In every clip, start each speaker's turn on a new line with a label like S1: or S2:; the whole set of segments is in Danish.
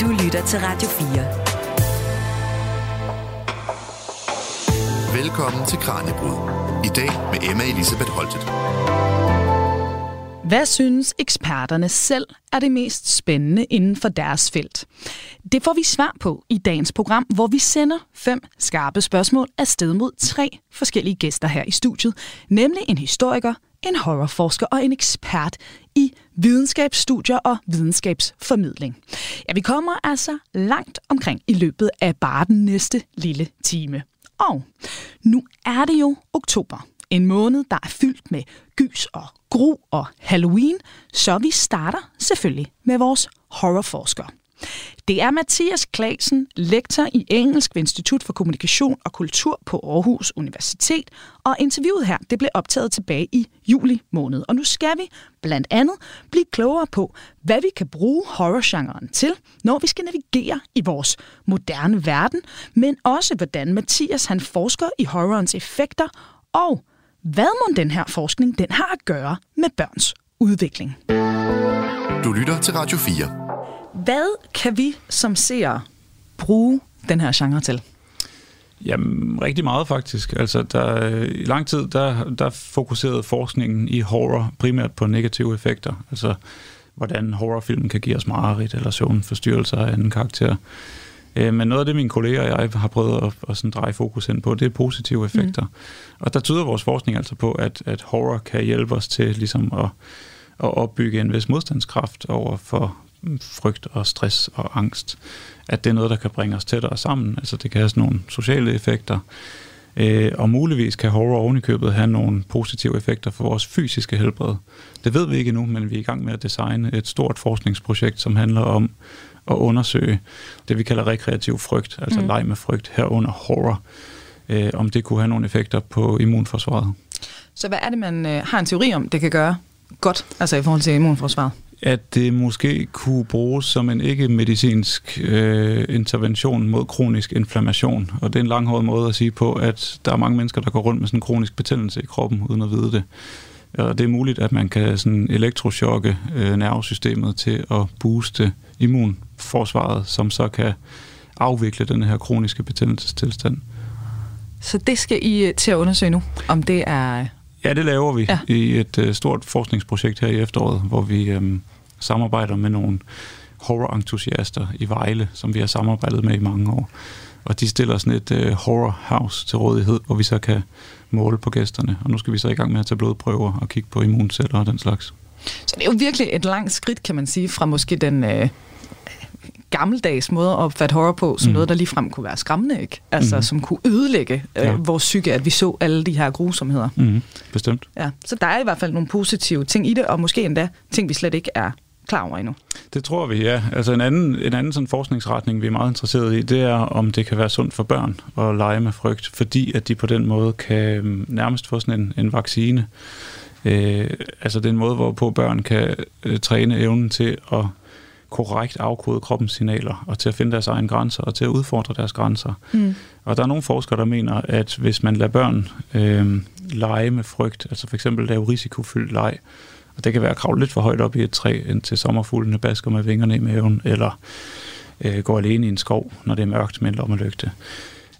S1: Du lytter til Radio 4.
S2: Velkommen til Kranjebrud. I dag med Emma Elisabeth Holtet.
S3: Hvad synes eksperterne selv er det mest spændende inden for deres felt? Det får vi svar på i dagens program, hvor vi sender fem skarpe spørgsmål afsted mod tre forskellige gæster her i studiet, nemlig en historiker, en horrorforsker og en ekspert i videnskabsstudier og videnskabsformidling. Ja, vi kommer altså langt omkring i løbet af bare den næste lille time. Og nu er det jo oktober. En måned, der er fyldt med gys og gru og Halloween, så vi starter selvfølgelig med vores horrorforsker. Det er Mathias Klasen, lektor i engelsk ved Institut for Kommunikation og Kultur på Aarhus Universitet, og interviewet her det blev optaget tilbage i juli måned. Og nu skal vi blandt andet blive klogere på, hvad vi kan bruge horrorgenren til, når vi skal navigere i vores moderne verden, men også hvordan Mathias han forsker i horrorens effekter, og hvad må den her forskning den har at gøre med børns udvikling.
S2: Du lytter til Radio 4.
S3: Hvad kan vi som ser bruge den her genre til?
S4: Jamen, rigtig meget faktisk. Altså, der, I lang tid, der, der fokuserede forskningen i horror primært på negative effekter. Altså, hvordan horrorfilmen kan give os mareridt eller søvnforstyrrelser af anden karakter. Øh, men noget af det, mine kolleger og jeg har prøvet at, at sådan dreje fokus ind på, det er positive effekter. Mm. Og der tyder vores forskning altså på, at, at horror kan hjælpe os til ligesom at, at opbygge en vis modstandskraft over for frygt og stress og angst. At det er noget, der kan bringe os tættere sammen. Altså det kan have sådan nogle sociale effekter. Øh, og muligvis kan horror ovenikøbet have nogle positive effekter for vores fysiske helbred. Det ved vi ikke endnu, men vi er i gang med at designe et stort forskningsprojekt, som handler om at undersøge det, vi kalder rekreativ frygt, altså mm. leg med frygt herunder horror, øh, om det kunne have nogle effekter på immunforsvaret.
S3: Så hvad er det, man øh, har en teori om, det kan gøre godt, altså i forhold til immunforsvaret?
S4: At det måske kunne bruges som en ikke-medicinsk øh, intervention mod kronisk inflammation. Og det er en langhåret måde at sige på, at der er mange mennesker, der går rundt med sådan en kronisk betændelse i kroppen, uden at vide det. Og det er muligt, at man kan sådan elektrochokke øh, nervesystemet til at booste immunforsvaret, som så kan afvikle den her kroniske betændelsestilstand.
S3: Så det skal I øh, til at undersøge nu, om det er...
S4: Ja, det laver vi ja. i et uh, stort forskningsprojekt her i efteråret, hvor vi um, samarbejder med nogle horror-entusiaster i Vejle, som vi har samarbejdet med i mange år. Og de stiller sådan et uh, horror house til rådighed, hvor vi så kan måle på gæsterne. Og nu skal vi så i gang med at tage blodprøver og kigge på immunceller og den slags.
S3: Så det er jo virkelig et langt skridt, kan man sige, fra måske den øh, gammeldags måde at opfatte horror på, som mm. noget, der ligefrem kunne være skræmmende, ikke? Altså, mm. som kunne ødelægge øh, ja. vores psyke, at vi så alle de her grusomheder.
S4: Mm. Bestemt.
S3: Ja, så der er i hvert fald nogle positive ting i det, og måske endda ting, vi slet ikke er klar over endnu.
S4: Det tror vi, ja. Altså en anden, en anden sådan forskningsretning, vi er meget interesseret i, det er, om det kan være sundt for børn at lege med frygt, fordi at de på den måde kan mm, nærmest få sådan en, en vaccine. Øh, altså det er en måde, hvorpå børn kan øh, træne evnen til at korrekt afkode kroppens signaler, og til at finde deres egne grænser, og til at udfordre deres grænser. Mm. Og der er nogle forskere, der mener, at hvis man lader børn øh, lege med frygt, altså for eksempel lave risikofyldt leg, og det kan være at kravle lidt for højt op i et træ, indtil sommerfuglene basker med vingerne i maven, eller øh, gå alene i en skov, når det er mørkt med en lommelygte,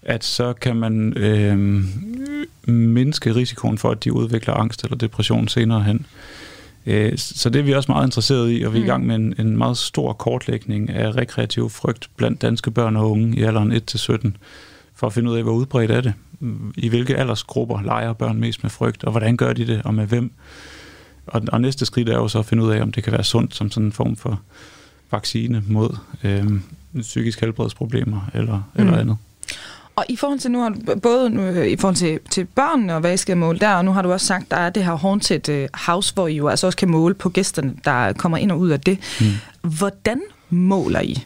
S4: at så kan man øh, mindske risikoen for, at de udvikler angst eller depression senere hen. Øh, så det er vi også meget interesseret i, og vi er i mm. gang med en, en meget stor kortlægning af rekreativ frygt blandt danske børn og unge i alderen 1-17, for at finde ud af, hvor udbredt er det. I hvilke aldersgrupper leger børn mest med frygt, og hvordan gør de det, og med hvem. Og, og næste skridt er jo så at finde ud af, om det kan være sundt som sådan en form for vaccine mod øh, psykisk helbredsproblemer eller, mm. eller andet.
S3: Og i forhold til nu, har både nu, øh, i forhold til, til børnene og hvad I skal måle der, og nu har du også sagt, der er det her haunted øh, house, hvor I jo altså også kan måle på gæsterne, der kommer ind og ud af det. Mm. Hvordan måler I?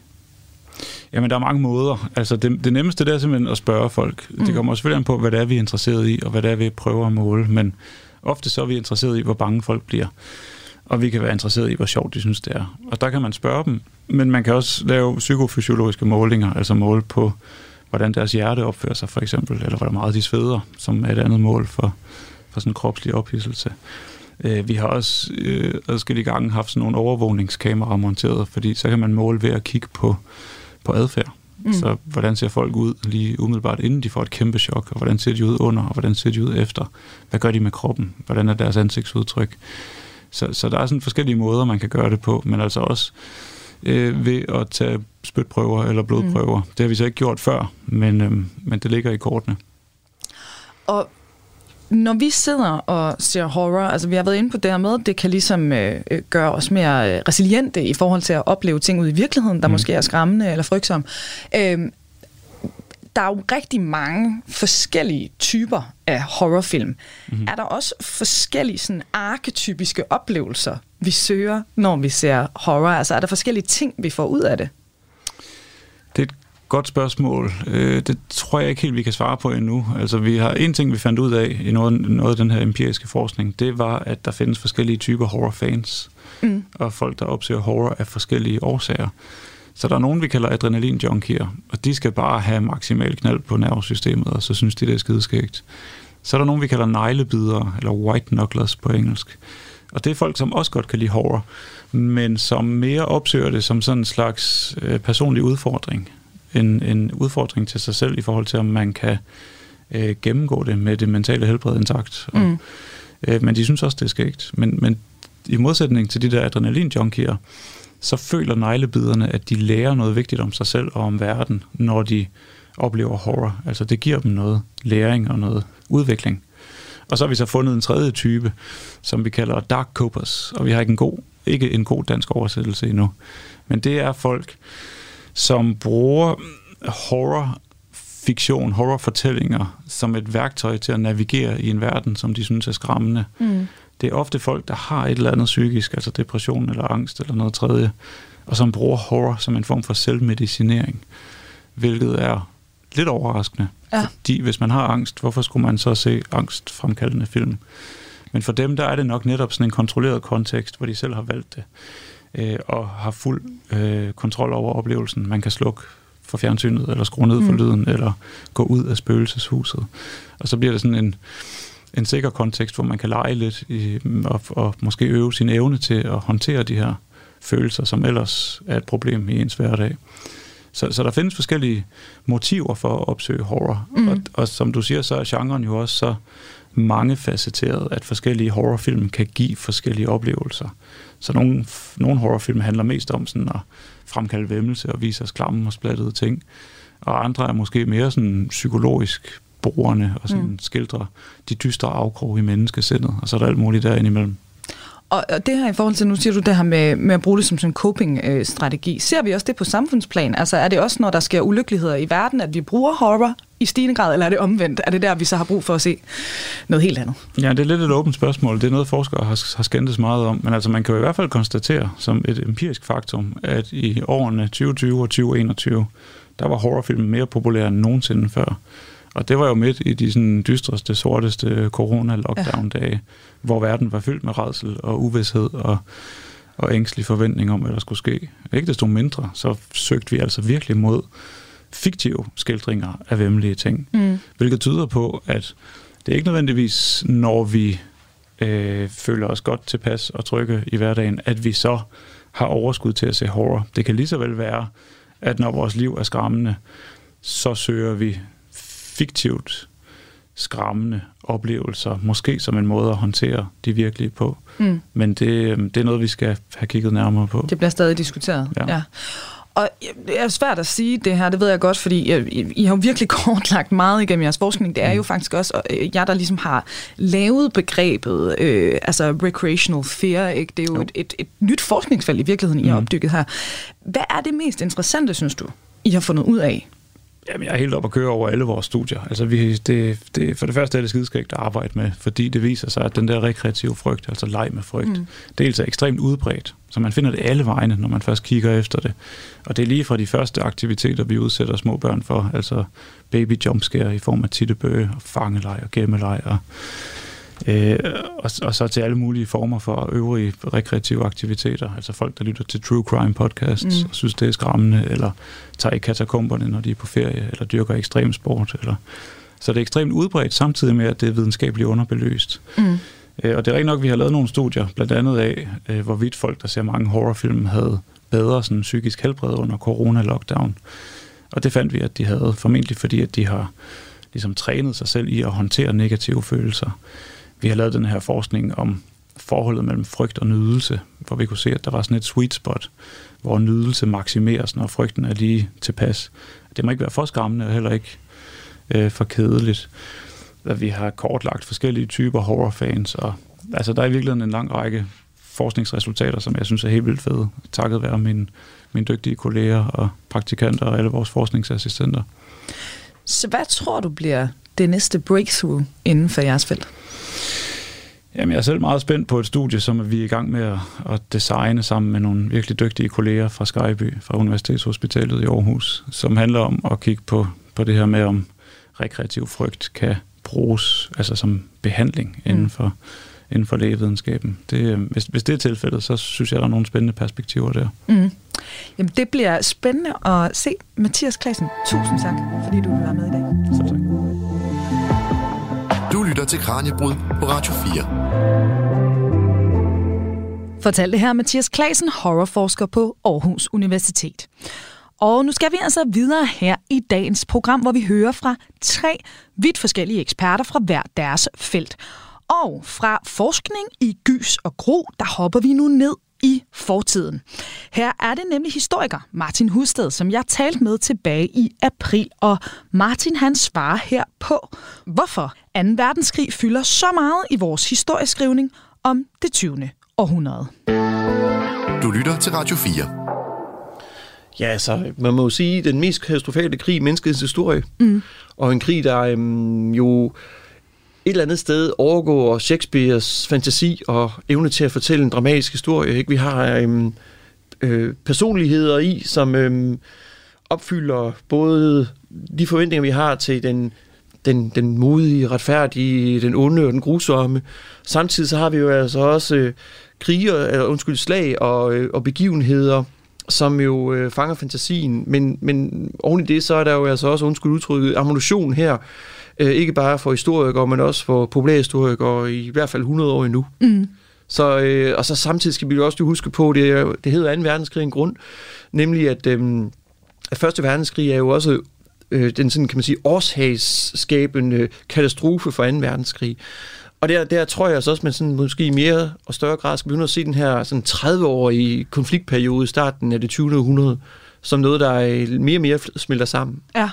S4: Jamen, der er mange måder. Altså, det, det nemmeste det er simpelthen at spørge folk. Mm. Det kommer selvfølgelig an på, hvad det er, vi er interesseret i, og hvad det er, vi prøver at måle. Men ofte så er vi interesseret i, hvor bange folk bliver. Og vi kan være interesseret i, hvor sjovt de synes, det er. Og der kan man spørge dem. Men man kan også lave psykofysiologiske målinger, altså måle på hvordan deres hjerte opfører sig for eksempel, eller hvor meget de sveder, som er et andet mål for, for sådan en kropslig ophidselse. Øh, vi har også øh, adskillige gange haft sådan nogle overvågningskameraer monteret, fordi så kan man måle ved at kigge på, på adfærd. Mm. Så hvordan ser folk ud lige umiddelbart, inden de får et kæmpe chok, og hvordan ser de ud under, og hvordan ser de ud efter? Hvad gør de med kroppen? Hvordan er deres ansigtsudtryk? Så, så der er sådan forskellige måder, man kan gøre det på, men altså også øh, ved at tage spytprøver eller blodprøver. Mm. Det har vi så ikke gjort før, men, øh, men det ligger i kortene.
S3: Og når vi sidder og ser horror, altså vi har været inde på det her med, det kan ligesom øh, øh gøre os mere øh, resiliente i forhold til at opleve ting ud i virkeligheden, der mm. måske er skræmmende eller frygtsomme. Øh, der er jo rigtig mange forskellige typer af horrorfilm. Mm-hmm. Er der også forskellige sådan, arketypiske oplevelser, vi søger, når vi ser horror? Altså er der forskellige ting, vi får ud af det?
S4: Godt spørgsmål. Øh, det tror jeg ikke helt, vi kan svare på endnu. Altså, vi har en ting, vi fandt ud af i noget, noget af den her empiriske forskning, det var, at der findes forskellige typer horrorfans, mm. og folk, der opsøger horror af forskellige årsager. Så der er nogen, vi kalder adrenalin-junkier, og de skal bare have maksimal knald på nervesystemet, og så synes de, det er skideskægt. Så er der nogen, vi kalder neglebidere, eller white knucklers på engelsk. Og det er folk, som også godt kan lide horror, men som mere opsøger det som sådan en slags øh, personlig udfordring. En, en udfordring til sig selv i forhold til, om man kan øh, gennemgå det med det mentale helbred intakt. Og, mm. øh, men de synes også, det er skægt. Men, men i modsætning til de der adrenalin-junkier, så føler neglebiderne, at de lærer noget vigtigt om sig selv og om verden, når de oplever horror. Altså det giver dem noget læring og noget udvikling. Og så har vi så fundet en tredje type, som vi kalder dark copers, og vi har ikke en god, ikke en god dansk oversættelse endnu. Men det er folk, som bruger horror fiktion, horrorfortællinger som et værktøj til at navigere i en verden, som de synes er skræmmende. Mm det er ofte folk, der har et eller andet psykisk, altså depression eller angst eller noget tredje, og som bruger horror som en form for selvmedicinering, hvilket er lidt overraskende. Ja. Fordi hvis man har angst, hvorfor skulle man så se angstfremkaldende film? Men for dem, der er det nok netop sådan en kontrolleret kontekst, hvor de selv har valgt det, øh, og har fuld øh, kontrol over oplevelsen. Man kan slukke for fjernsynet, eller skrue ned for mm. lyden, eller gå ud af spøgelseshuset. Og så bliver det sådan en en sikker kontekst, hvor man kan lege lidt i, og, og måske øve sin evne til at håndtere de her følelser, som ellers er et problem i ens hverdag. Så, så der findes forskellige motiver for at opsøge horror. Mm. Og, og som du siger, så er genren jo også så mangefacetteret, at forskellige horrorfilm kan give forskellige oplevelser. Så nogle, nogle horrorfilm handler mest om sådan at fremkalde væmmelse og vise os klamme og splattede ting. Og andre er måske mere sådan psykologisk borerne og sådan mm. skildre de dystre afkrog i menneskesindet, og så er der alt muligt derinde imellem.
S3: Og det her i forhold til, nu siger du det her med, med at bruge det som sådan en coping-strategi, ser vi også det på samfundsplan? Altså er det også, når der sker ulykkeligheder i verden, at vi bruger horror i stigende grad, eller er det omvendt? Er det der, vi så har brug for at se noget helt andet?
S4: Ja, det er lidt et åbent spørgsmål. Det er noget, forskere har, har skændtes meget om. Men altså, man kan jo i hvert fald konstatere som et empirisk faktum, at i årene 2020 og 2021, der var horrorfilm mere populær end nogensinde før. Og det var jo midt i de sådan, dystreste, sorteste corona-lockdown-dage, ja. hvor verden var fyldt med redsel og uvidshed og, og ængstelig forventning om, hvad der skulle ske. Ikke desto mindre, så søgte vi altså virkelig mod fiktive skildringer af vemmelige ting. Mm. Hvilket tyder på, at det er ikke nødvendigvis, når vi øh, føler os godt tilpas og trygge i hverdagen, at vi så har overskud til at se horror. Det kan lige så vel være, at når vores liv er skræmmende, så søger vi fiktivt skræmmende oplevelser, måske som en måde at håndtere de virkelige på. Mm. Men det, øhm, det er noget, vi skal have kigget nærmere på.
S3: Det bliver stadig diskuteret. Ja. ja. Og det er svært at sige det her, det ved jeg godt, fordi I har jo virkelig kortlagt meget igennem jeres forskning. Det er jo mm. faktisk også øh, jer, der ligesom har lavet begrebet, øh, altså recreational fear. Ikke? Det er jo, jo. Et, et, et nyt forskningsfelt i virkeligheden, I har mm. opdykket her. Hvad er det mest interessante, synes du, I har fundet ud af
S4: Jamen, jeg er helt op at køre over alle vores studier. Altså, vi, det, det, for det første er det skideskægt at arbejde med, fordi det viser sig, at den der rekreative frygt, altså leg med frygt, mm. dels er ekstremt udbredt, så man finder det alle vegne, når man først kigger efter det. Og det er lige fra de første aktiviteter, vi udsætter små børn for, altså baby jumpscare i form af tittebøge og fangelej og gemmeleg og Øh, og, og så til alle mulige former for øvrige rekreative aktiviteter. Altså folk, der lytter til true crime podcasts mm. og synes, det er skræmmende, eller tager i katakomberne, når de er på ferie, eller dyrker ekstrem sport. Eller... Så det er ekstremt udbredt, samtidig med, at det er videnskabeligt underbelyst. Mm. Øh, og det er rigtig nok, at vi har lavet nogle studier, blandt andet af, øh, hvorvidt folk, der ser mange horrorfilm, havde bedre sådan, psykisk helbred under corona-lockdown. Og det fandt vi, at de havde, formentlig fordi, at de har ligesom trænet sig selv i at håndtere negative følelser. Vi har lavet den her forskning om forholdet mellem frygt og nydelse, hvor vi kunne se, at der var sådan et sweet spot, hvor nydelse maksimeres, når frygten er lige tilpas. Det må ikke være for skræmmende, og heller ikke øh, for kedeligt. At vi har kortlagt forskellige typer horrorfans, og altså, der er i virkeligheden en lang række forskningsresultater, som jeg synes er helt vildt fede, takket være mine, mine dygtige kolleger og praktikanter og alle vores forskningsassistenter.
S3: Så hvad tror du bliver det næste breakthrough inden for jeres felt?
S4: Jamen, jeg er selv meget spændt på et studie, som vi er i gang med at, at designe sammen med nogle virkelig dygtige kolleger fra Skyby, fra Universitetshospitalet i Aarhus, som handler om at kigge på, på det her med, om rekreativ frygt kan bruges altså som behandling mm. inden for, inden for lægevidenskaben. Det, hvis, hvis det er tilfældet, så synes jeg, der er nogle spændende perspektiver der. Mm.
S3: Jamen, det bliver spændende at se. Mathias Klassen, tusind tak, fordi du vil være med i dag. Så tak.
S2: Lytter til Kranjebrud på Radio
S3: 4. Fortalte her Mathias Klasen, horrorforsker på Aarhus Universitet. Og nu skal vi altså videre her i dagens program, hvor vi hører fra tre vidt forskellige eksperter fra hver deres felt. Og fra forskning i gys og gro, der hopper vi nu ned i fortiden. Her er det nemlig historiker Martin Husted, som jeg talte med tilbage i april, og Martin han svarer her på, hvorfor 2. verdenskrig fylder så meget i vores historieskrivning om det 20. århundrede.
S2: Du lytter til Radio 4.
S1: Ja, altså, man må jo sige, den mest katastrofale krig i menneskets historie. Mm. Og en krig, der øhm, jo et eller andet sted overgår Shakespeares fantasi og evne til at fortælle en dramatisk historie. Ikke? Vi har øhm, øh, personligheder i, som øhm, opfylder både de forventninger, vi har til den, den, den modige, retfærdige, den onde og den grusomme. Samtidig så har vi jo altså også øh, kriger, eller undskyld, slag og, øh, og begivenheder, som jo øh, fanger fantasien, men, men oven i det, så er der jo altså også, undskyld udtrykket, ammunition her, øh, ikke bare for historikere, men også for populærhistorikere i, i hvert fald 100 år endnu. Mm. Så, øh, og så samtidig skal vi jo også huske på, det, det hedder 2. verdenskrig en grund, nemlig at, øh, at 1. verdenskrig er jo også øh, den sådan, kan man sige, årshagsskabende katastrofe for 2. verdenskrig. Og der, der tror jeg også, at man sådan, måske mere og større grad skal begynde at se den her sådan 30-årige konfliktperiode i starten af det 20. århundrede, som noget, der mere og mere smelter sammen.
S3: Ja.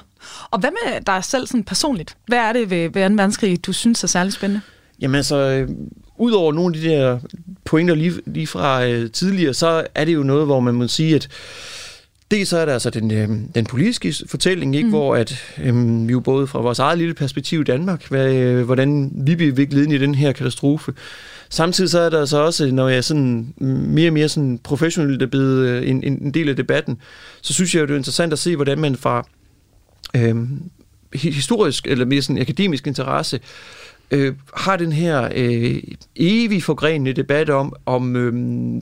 S3: Og hvad med dig selv sådan personligt? Hvad er det ved, ved 2. verdenskrig, du synes er særlig spændende?
S1: Jamen altså, øh, udover nogle af de der pointer lige, lige fra øh, tidligere, så er det jo noget, hvor man må sige, at det så er der altså den, øh, den politiske fortælling, ikke, mm. hvor at, øh, vi jo både fra vores eget lille perspektiv i Danmark, hvad, øh, hvordan vi bliver viklet ind i den her katastrofe. Samtidig så er der så også, når jeg sådan mere og mere sådan professionelt er blevet øh, en, en del af debatten, så synes jeg jo, det er interessant at se, hvordan man fra øh, historisk eller mere sådan akademisk interesse øh, har den her øh, evig forgrenede debat om, om øh,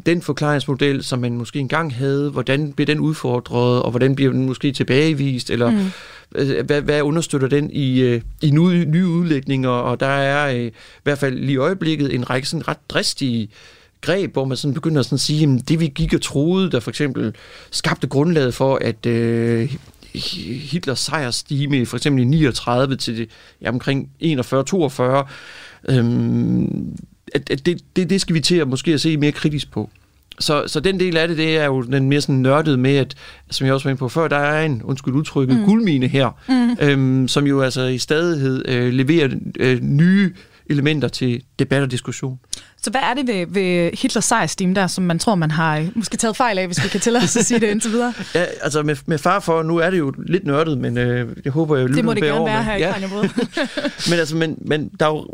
S1: den forklaringsmodel, som man måske engang havde, hvordan bliver den udfordret, og hvordan bliver den måske tilbagevist, eller mm. øh, hvad, hvad understøtter den i, øh, i nye, nye udlægninger, og der er øh, i hvert fald lige i øjeblikket en række sådan ret dristige greb, hvor man sådan begynder sådan at sige, at det vi gik og troede, der for eksempel skabte grundlaget for, at øh, Hitlers sejrstime for eksempel i 39 til ja, omkring 41-42, øhm, at, at det, det, det skal vi til at måske at se mere kritisk på. Så, så den del af det, det er jo den mere sådan nørdet med, at, som jeg også var inde på før, der er en, undskyld udtrykket, mm. guldmine her, mm. øhm, som jo altså i stadighed øh, leverer øh, nye elementer til debat og diskussion.
S3: Så hvad er det ved, ved Hitlers sejrsteam der, som man tror, man har øh, måske taget fejl af, hvis vi kan tillade os at sige det indtil videre?
S1: Ja, altså med, med far for, nu er det jo lidt nørdet, men øh, jeg håber, jeg
S3: Det må det gerne være her
S1: ja.
S3: i
S1: men altså, men, men der er jo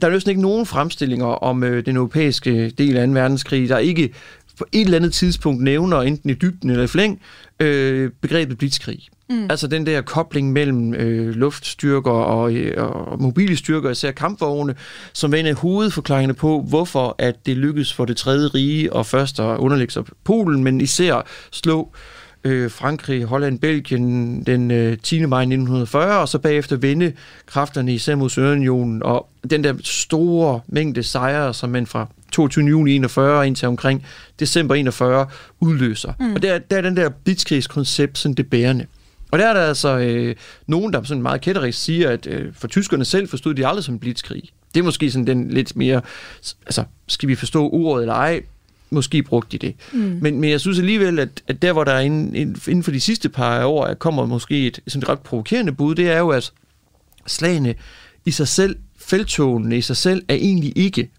S1: der er næsten ikke nogen fremstillinger om øh, den europæiske del af 2. verdenskrig, der ikke på et eller andet tidspunkt nævner, enten i dybden eller i flæng, øh, begrebet blitzkrig. Mm. Altså den der kobling mellem øh, luftstyrker og, øh, og mobile styrker, især kampvogne, som er en af hovedforklaringerne på, hvorfor at det lykkedes for det tredje rige og først at underlægge sig Polen, men især slå øh, Frankrig, Holland, Belgien den øh, 10. maj 1940, og så bagefter vende kræfterne især mod Sørenunionen, og den der store mængde sejre, som man fra 22. juni 41 indtil omkring december 41 udløser. Mm. Og der, der er den der blitzkrigskoncept sådan det bærende. Og der er der altså øh, nogen, der sådan meget kætterisk siger, at øh, for tyskerne selv forstod de aldrig som blitzkrig. Det er måske sådan den lidt mere, altså skal vi forstå ordet eller ej, måske brugte de det. Mm. Men, men jeg synes alligevel, at, at der hvor der er inden, inden for de sidste par år kommer måske et sådan et ret provokerende bud, det er jo, at slagene i sig selv, feltogene i sig selv, er egentlig ikke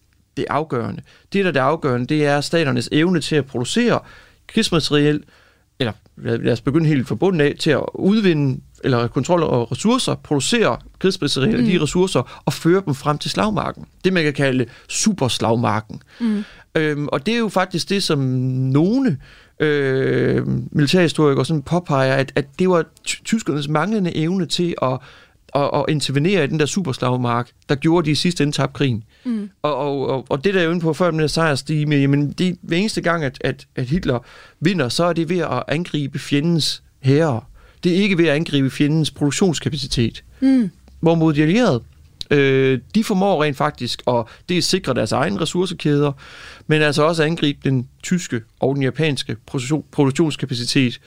S1: det afgørende. Det, der er det afgørende, det er staternes evne til at producere krigsmateriel, eller lad os begynde helt forbundet af, til at udvinde eller kontrol og ressourcer, producere krigsmateriel mm. de ressourcer og føre dem frem til slagmarken. Det, man kan kalde superslagmarken. Mm. Øhm, og det er jo faktisk det, som nogle øh, militærhistorikere sådan påpeger, at, at det var tyskernes manglende evne til at at, at intervenere i den der superslagmark, der gjorde de sidste ende krigen. Mm. Og, og, og, det der er jo inde på før med sejrstige, med, jamen det, hver eneste gang, at, at, at Hitler vinder, så er det ved at angribe fjendens herrer. Det er ikke ved at angribe fjendens produktionskapacitet. Mm. Hvorimod de allierede, øh, de formår rent faktisk at det sikre deres egne ressourcekæder, men altså også angribe den tyske og den japanske produktionskapacitet.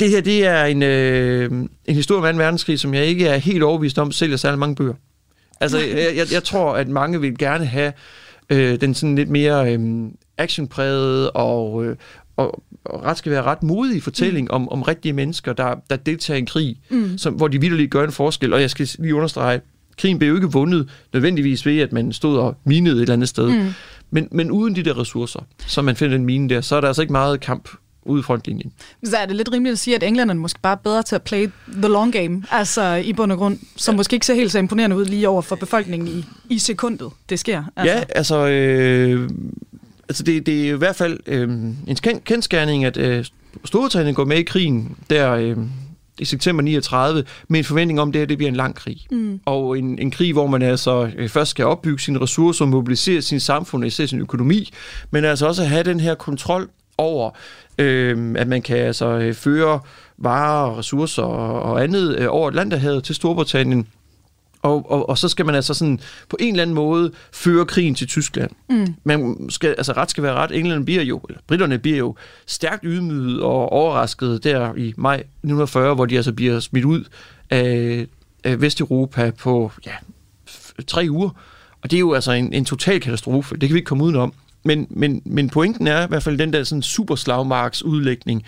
S1: Det her, det er en, øh, en historie om 2. verdenskrig, som jeg ikke er helt overbevist om, sælger særlig mange bøger. Altså, jeg, jeg, jeg tror, at mange vil gerne have øh, den sådan lidt mere øh, actionpræget og, øh, og, og ret skal være ret modig fortælling mm. om, om rigtige mennesker, der, der deltager i en krig, mm. som, hvor de vidderligt gør en forskel. Og jeg skal lige understrege, krigen blev jo ikke vundet nødvendigvis ved, at man stod og minede et eller andet sted. Mm. Men, men uden de der ressourcer, så man finder den mine der, så er der altså ikke meget kamp ude i frontlinjen.
S3: Så er det lidt rimeligt at sige, at englænderne måske bare er bedre til at play the long game, altså i bund og grund, som ja. måske ikke ser helt så imponerende ud lige over for befolkningen i, i sekundet, det sker.
S1: Altså. Ja, altså, øh, altså det, det er i hvert fald øh, en kendskærning, at øh, Storbritannien går med i krigen der øh, i september 39 med en forventning om, det, at det bliver en lang krig. Mm. Og en, en krig, hvor man altså øh, først skal opbygge sine ressourcer, mobilisere sin samfund og især sin økonomi, men altså også have den her kontrol over, øh, at man kan altså øh, føre varer, ressourcer og, og andet øh, over Atlanterhavet til Storbritannien. Og, og, og så skal man altså sådan på en eller anden måde føre krigen til Tyskland. Mm. Man skal, altså ret skal være ret. England bliver jo, eller britterne bliver jo stærkt ydmyget og overrasket der i maj 1940, hvor de altså bliver smidt ud af, af Vesteuropa på ja, tre uger. Og det er jo altså en, en total katastrofe. Det kan vi ikke komme udenom. Men, men, men pointen er i hvert fald den der sådan superslagmarks udlægning.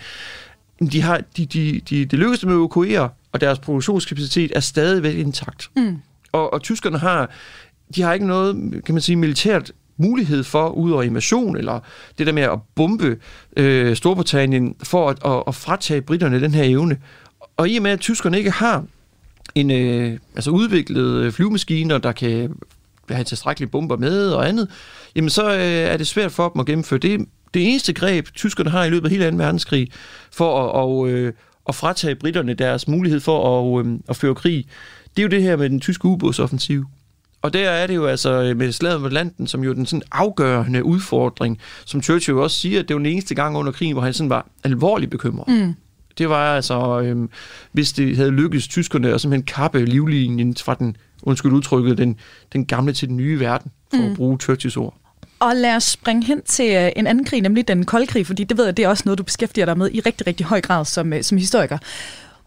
S1: De har, de, de, de, det lykkedes dem at evakuere, og deres produktionskapacitet er stadigvæk intakt. Mm. Og, og tyskerne har, de har ikke noget, kan man sige, militært mulighed for, ud over invasion, eller det der med at bombe øh, Storbritannien, for at, at, at fratage britterne den her evne. Og i og med, at tyskerne ikke har en øh, altså udviklet flyvemaskiner, der kan have tilstrækkelige bomber med og andet, jamen så øh, er det svært for dem at gennemføre. Det, det eneste greb, tyskerne har i løbet af hele 2. verdenskrig, for at, og, øh, at fratage britterne deres mulighed for at, øh, at føre krig, det er jo det her med den tyske ubådsoffensiv. Og der er det jo altså øh, med slaget med landen, som jo den sådan afgørende udfordring, som Churchill også siger, at det var den eneste gang under krigen, hvor han sådan var alvorligt bekymret. Mm. Det var altså, øh, hvis det havde lykkedes tyskerne at simpelthen kappe livlinjen fra den, undskyld udtrykket, den, den gamle til den nye verden, for mm. at bruge Churchills ord.
S3: Og lad os springe hen til øh, en anden krig, nemlig den kolde krig, fordi det ved jeg, det er også noget, du beskæftiger dig med i rigtig, rigtig høj grad som, øh, som historiker.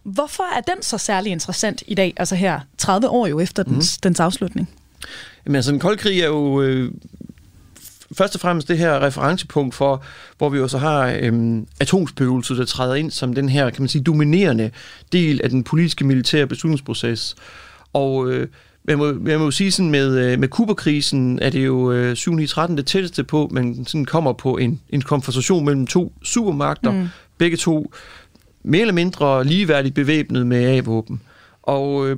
S3: Hvorfor er den så særlig interessant i dag, altså her 30 år jo efter dens, mm. dens afslutning?
S1: Jamen altså, den kolde krig er jo øh, først og fremmest det her referencepunkt for, hvor vi jo så har øh, atomspøgelset, der træder ind som den her, kan man sige, dominerende del af den politiske militære beslutningsproces. Og øh, jeg må, jeg må sige sådan med, øh, med Kuberkrisen er det jo øh, 7-13 det tætteste på, man sådan kommer på en, en konfrontation mellem to supermagter, mm. begge to mere eller mindre ligeværdigt bevæbnet med A-våben. Og øh,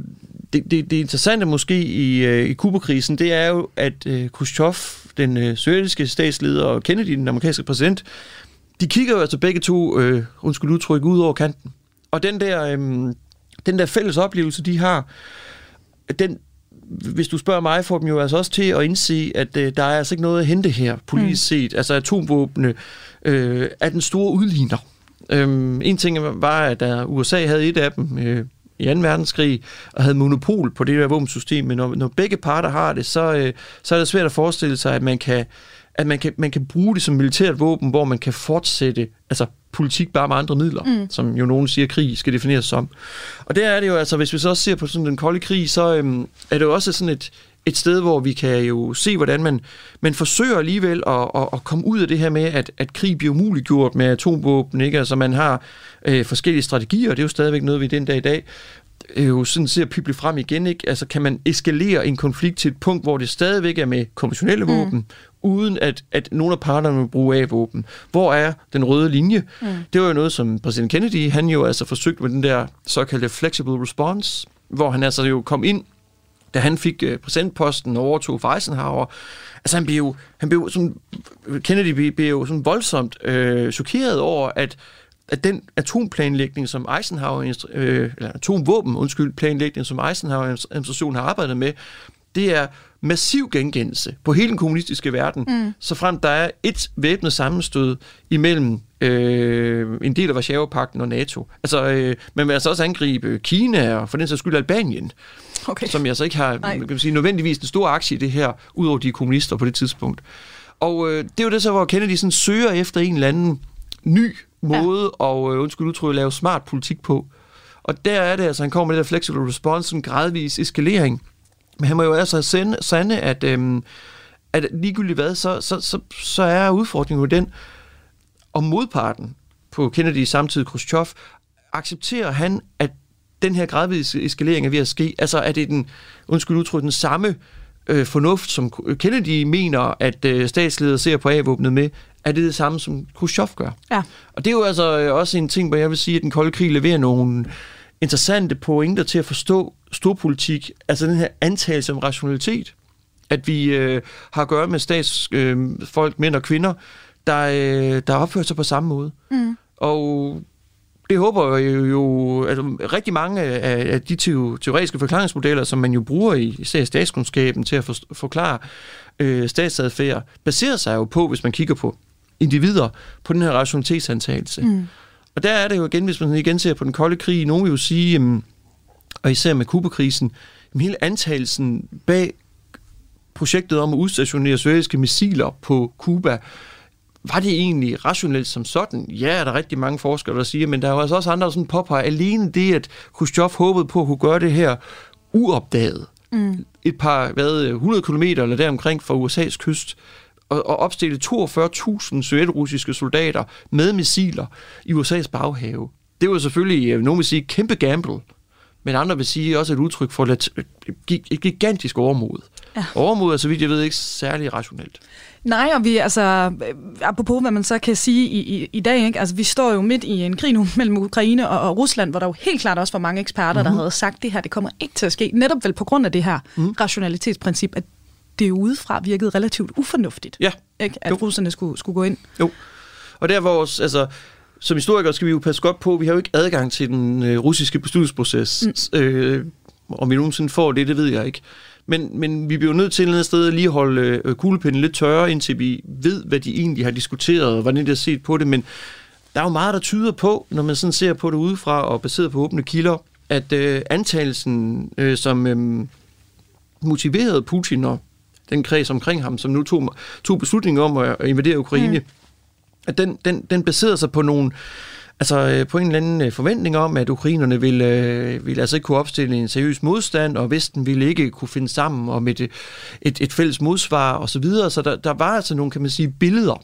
S1: det, det, det interessante måske i, øh, i Kuberkrisen, det er jo, at øh, Khrushchev, den øh, sovjetiske statsleder, og Kennedy, den amerikanske præsident, de kigger jo altså begge to, øh, undskyld udtryk, ud over kanten. Og den der, øh, den der fælles oplevelse, de har, den, hvis du spørger mig, får dem jo altså også til at indse, at øh, der er altså ikke noget at hente her, politisk mm. set. Altså atomvåbne øh, er den store udligner Øhm, en ting var, at der USA havde et af dem øh, i 2. verdenskrig, og havde monopol på det der våbensystem, men når, når begge parter har det, så, øh, så er det svært at forestille sig, at man kan at man kan, man kan bruge det som militært våben, hvor man kan fortsætte altså politik bare med andre midler, mm. som jo nogen siger, krig skal defineres som. Og der er det jo altså, hvis vi så også ser på sådan den kolde krig, så øhm, er det jo også sådan et, et sted, hvor vi kan jo se, hvordan man, man forsøger alligevel at, at, at komme ud af det her med, at, at krig bliver umuliggjort med atomvåben, ikke? Altså man har øh, forskellige strategier, og det er jo stadigvæk noget, vi den dag i dag øh, jo sådan ser pible frem igen, ikke? Altså kan man eskalere en konflikt til et punkt, hvor det stadigvæk er med konventionelle mm. våben, uden at, at nogle af parterne vil bruge af våben. Hvor er den røde linje? Mm. Det var jo noget, som præsident Kennedy, han jo altså forsøgte med den der såkaldte flexible response, hvor han altså jo kom ind da han fik øh, præsidentposten og overtog for Eisenhower, altså han blev jo, han blev sådan, Kennedy blev jo sådan voldsomt øh, chokeret over, at at den atomplanlægning, som Eisenhower, øh, eller atomvåben, undskyld, planlægning, som Eisenhower-administrationen har arbejdet med, det er massiv gengældelse på hele den kommunistiske verden, mm. så frem der er et væbnet sammenstød imellem øh, en del af Varsjava-pakten og NATO. Altså, øh, man vil altså også angribe Kina og for den sags skyld Albanien, okay. som jeg så ikke har kan man sige, nødvendigvis en stor aktie i det her, udover de kommunister på det tidspunkt. Og øh, det er jo det så, hvor Kennedy sådan søger efter en eller anden ny måde ja. og øh, undskyld udtryk, lave smart politik på. Og der er det altså, han kommer med det der flexible response, en gradvis eskalering. Men han må jo altså sende, sande, at, øhm, at ligegyldigt hvad, så, så, så, så er udfordringen jo den, om modparten på Kennedy samtidig Khrushchev, accepterer han, at den her gradvise eskalering er ved at ske? Altså er det den, undskyld udtryk, den samme øh, fornuft, som Kennedy mener, at øh, statsledere ser på A-våbnet med, er det det samme, som Khrushchev gør.
S3: Ja.
S1: Og det er jo altså øh, også en ting, hvor jeg vil sige, at den kolde krig leverer nogle interessante pointer til at forstå storpolitik, altså den her antagelse om rationalitet, at vi øh, har at gøre med statsfolk, øh, mænd og kvinder, der, øh, der opfører sig på samme måde. Mm. Og det håber jeg jo, altså rigtig mange af, af de teoretiske forklaringsmodeller, som man jo bruger i især statskundskaben til at for, forklare øh, statsadfærd, baserer sig jo på, hvis man kigger på individer på den her rationalitetsantagelse. Mm. Og der er det jo igen, hvis man igen ser på den kolde krig, nogen vil jo sige, jamen, og især med Kubakrisen, jamen, hele antagelsen bag projektet om at udstationere sovjetiske missiler på Kuba, var det egentlig rationelt som sådan? Ja, er der rigtig mange forskere, der siger, men der er jo altså også andre, der sådan påpeger, alene det, at Khrushchev håbede på at kunne gøre det her uopdaget, mm. et par, hvad, 100 km eller deromkring fra USA's kyst, og, og opstille 42.000 sovjetrussiske soldater med missiler i USA's baghave. Det var selvfølgelig, øh, nogen vil sige, kæmpe gamble, men andre vil sige også et udtryk for et, et gigantisk overmod. Ja. Overmod er, så vidt jeg ved, ikke særlig rationelt.
S3: Nej, og vi, altså, øh, apropos hvad man så kan sige i, i, i dag, ikke? Altså, vi står jo midt i en krig nu mellem Ukraine og, og Rusland, hvor der jo helt klart også var mange eksperter, mm-hmm. der mhm. havde sagt, at det her det kommer ikke til at ske, netop vel på grund af det her mm. rationalitetsprincip, at det udefra virkede relativt ufornuftigt,
S1: ja.
S3: ikke? at jo. russerne skulle, skulle gå ind.
S1: Jo, og der hvor, altså, som historikere skal vi jo passe godt på, vi har jo ikke adgang til den øh, russiske beslutningsproces. Mm. Øh, om vi nogensinde får det, det ved jeg ikke. Men, men vi bliver nødt til et eller andet sted at lige holde øh, kuglepinden lidt tørre, indtil vi ved, hvad de egentlig har diskuteret, og hvordan de har set på det. Men der er jo meget, der tyder på, når man sådan ser på det udefra og baseret på åbne kilder, at øh, antagelsen, øh, som øh, motiverede Putin og den kreds omkring ham, som nu tog, tog beslutningen om at invadere Ukraine, mm. at den, den, den baserede sig på nogle Altså øh, på en eller anden øh, forventning om, at ukrainerne ville, øh, ville altså ikke kunne opstille en seriøs modstand, og Vesten ville ikke kunne finde sammen om et, et, et fælles modsvar osv. Så, videre. så der, der var altså nogle, kan man sige, billeder,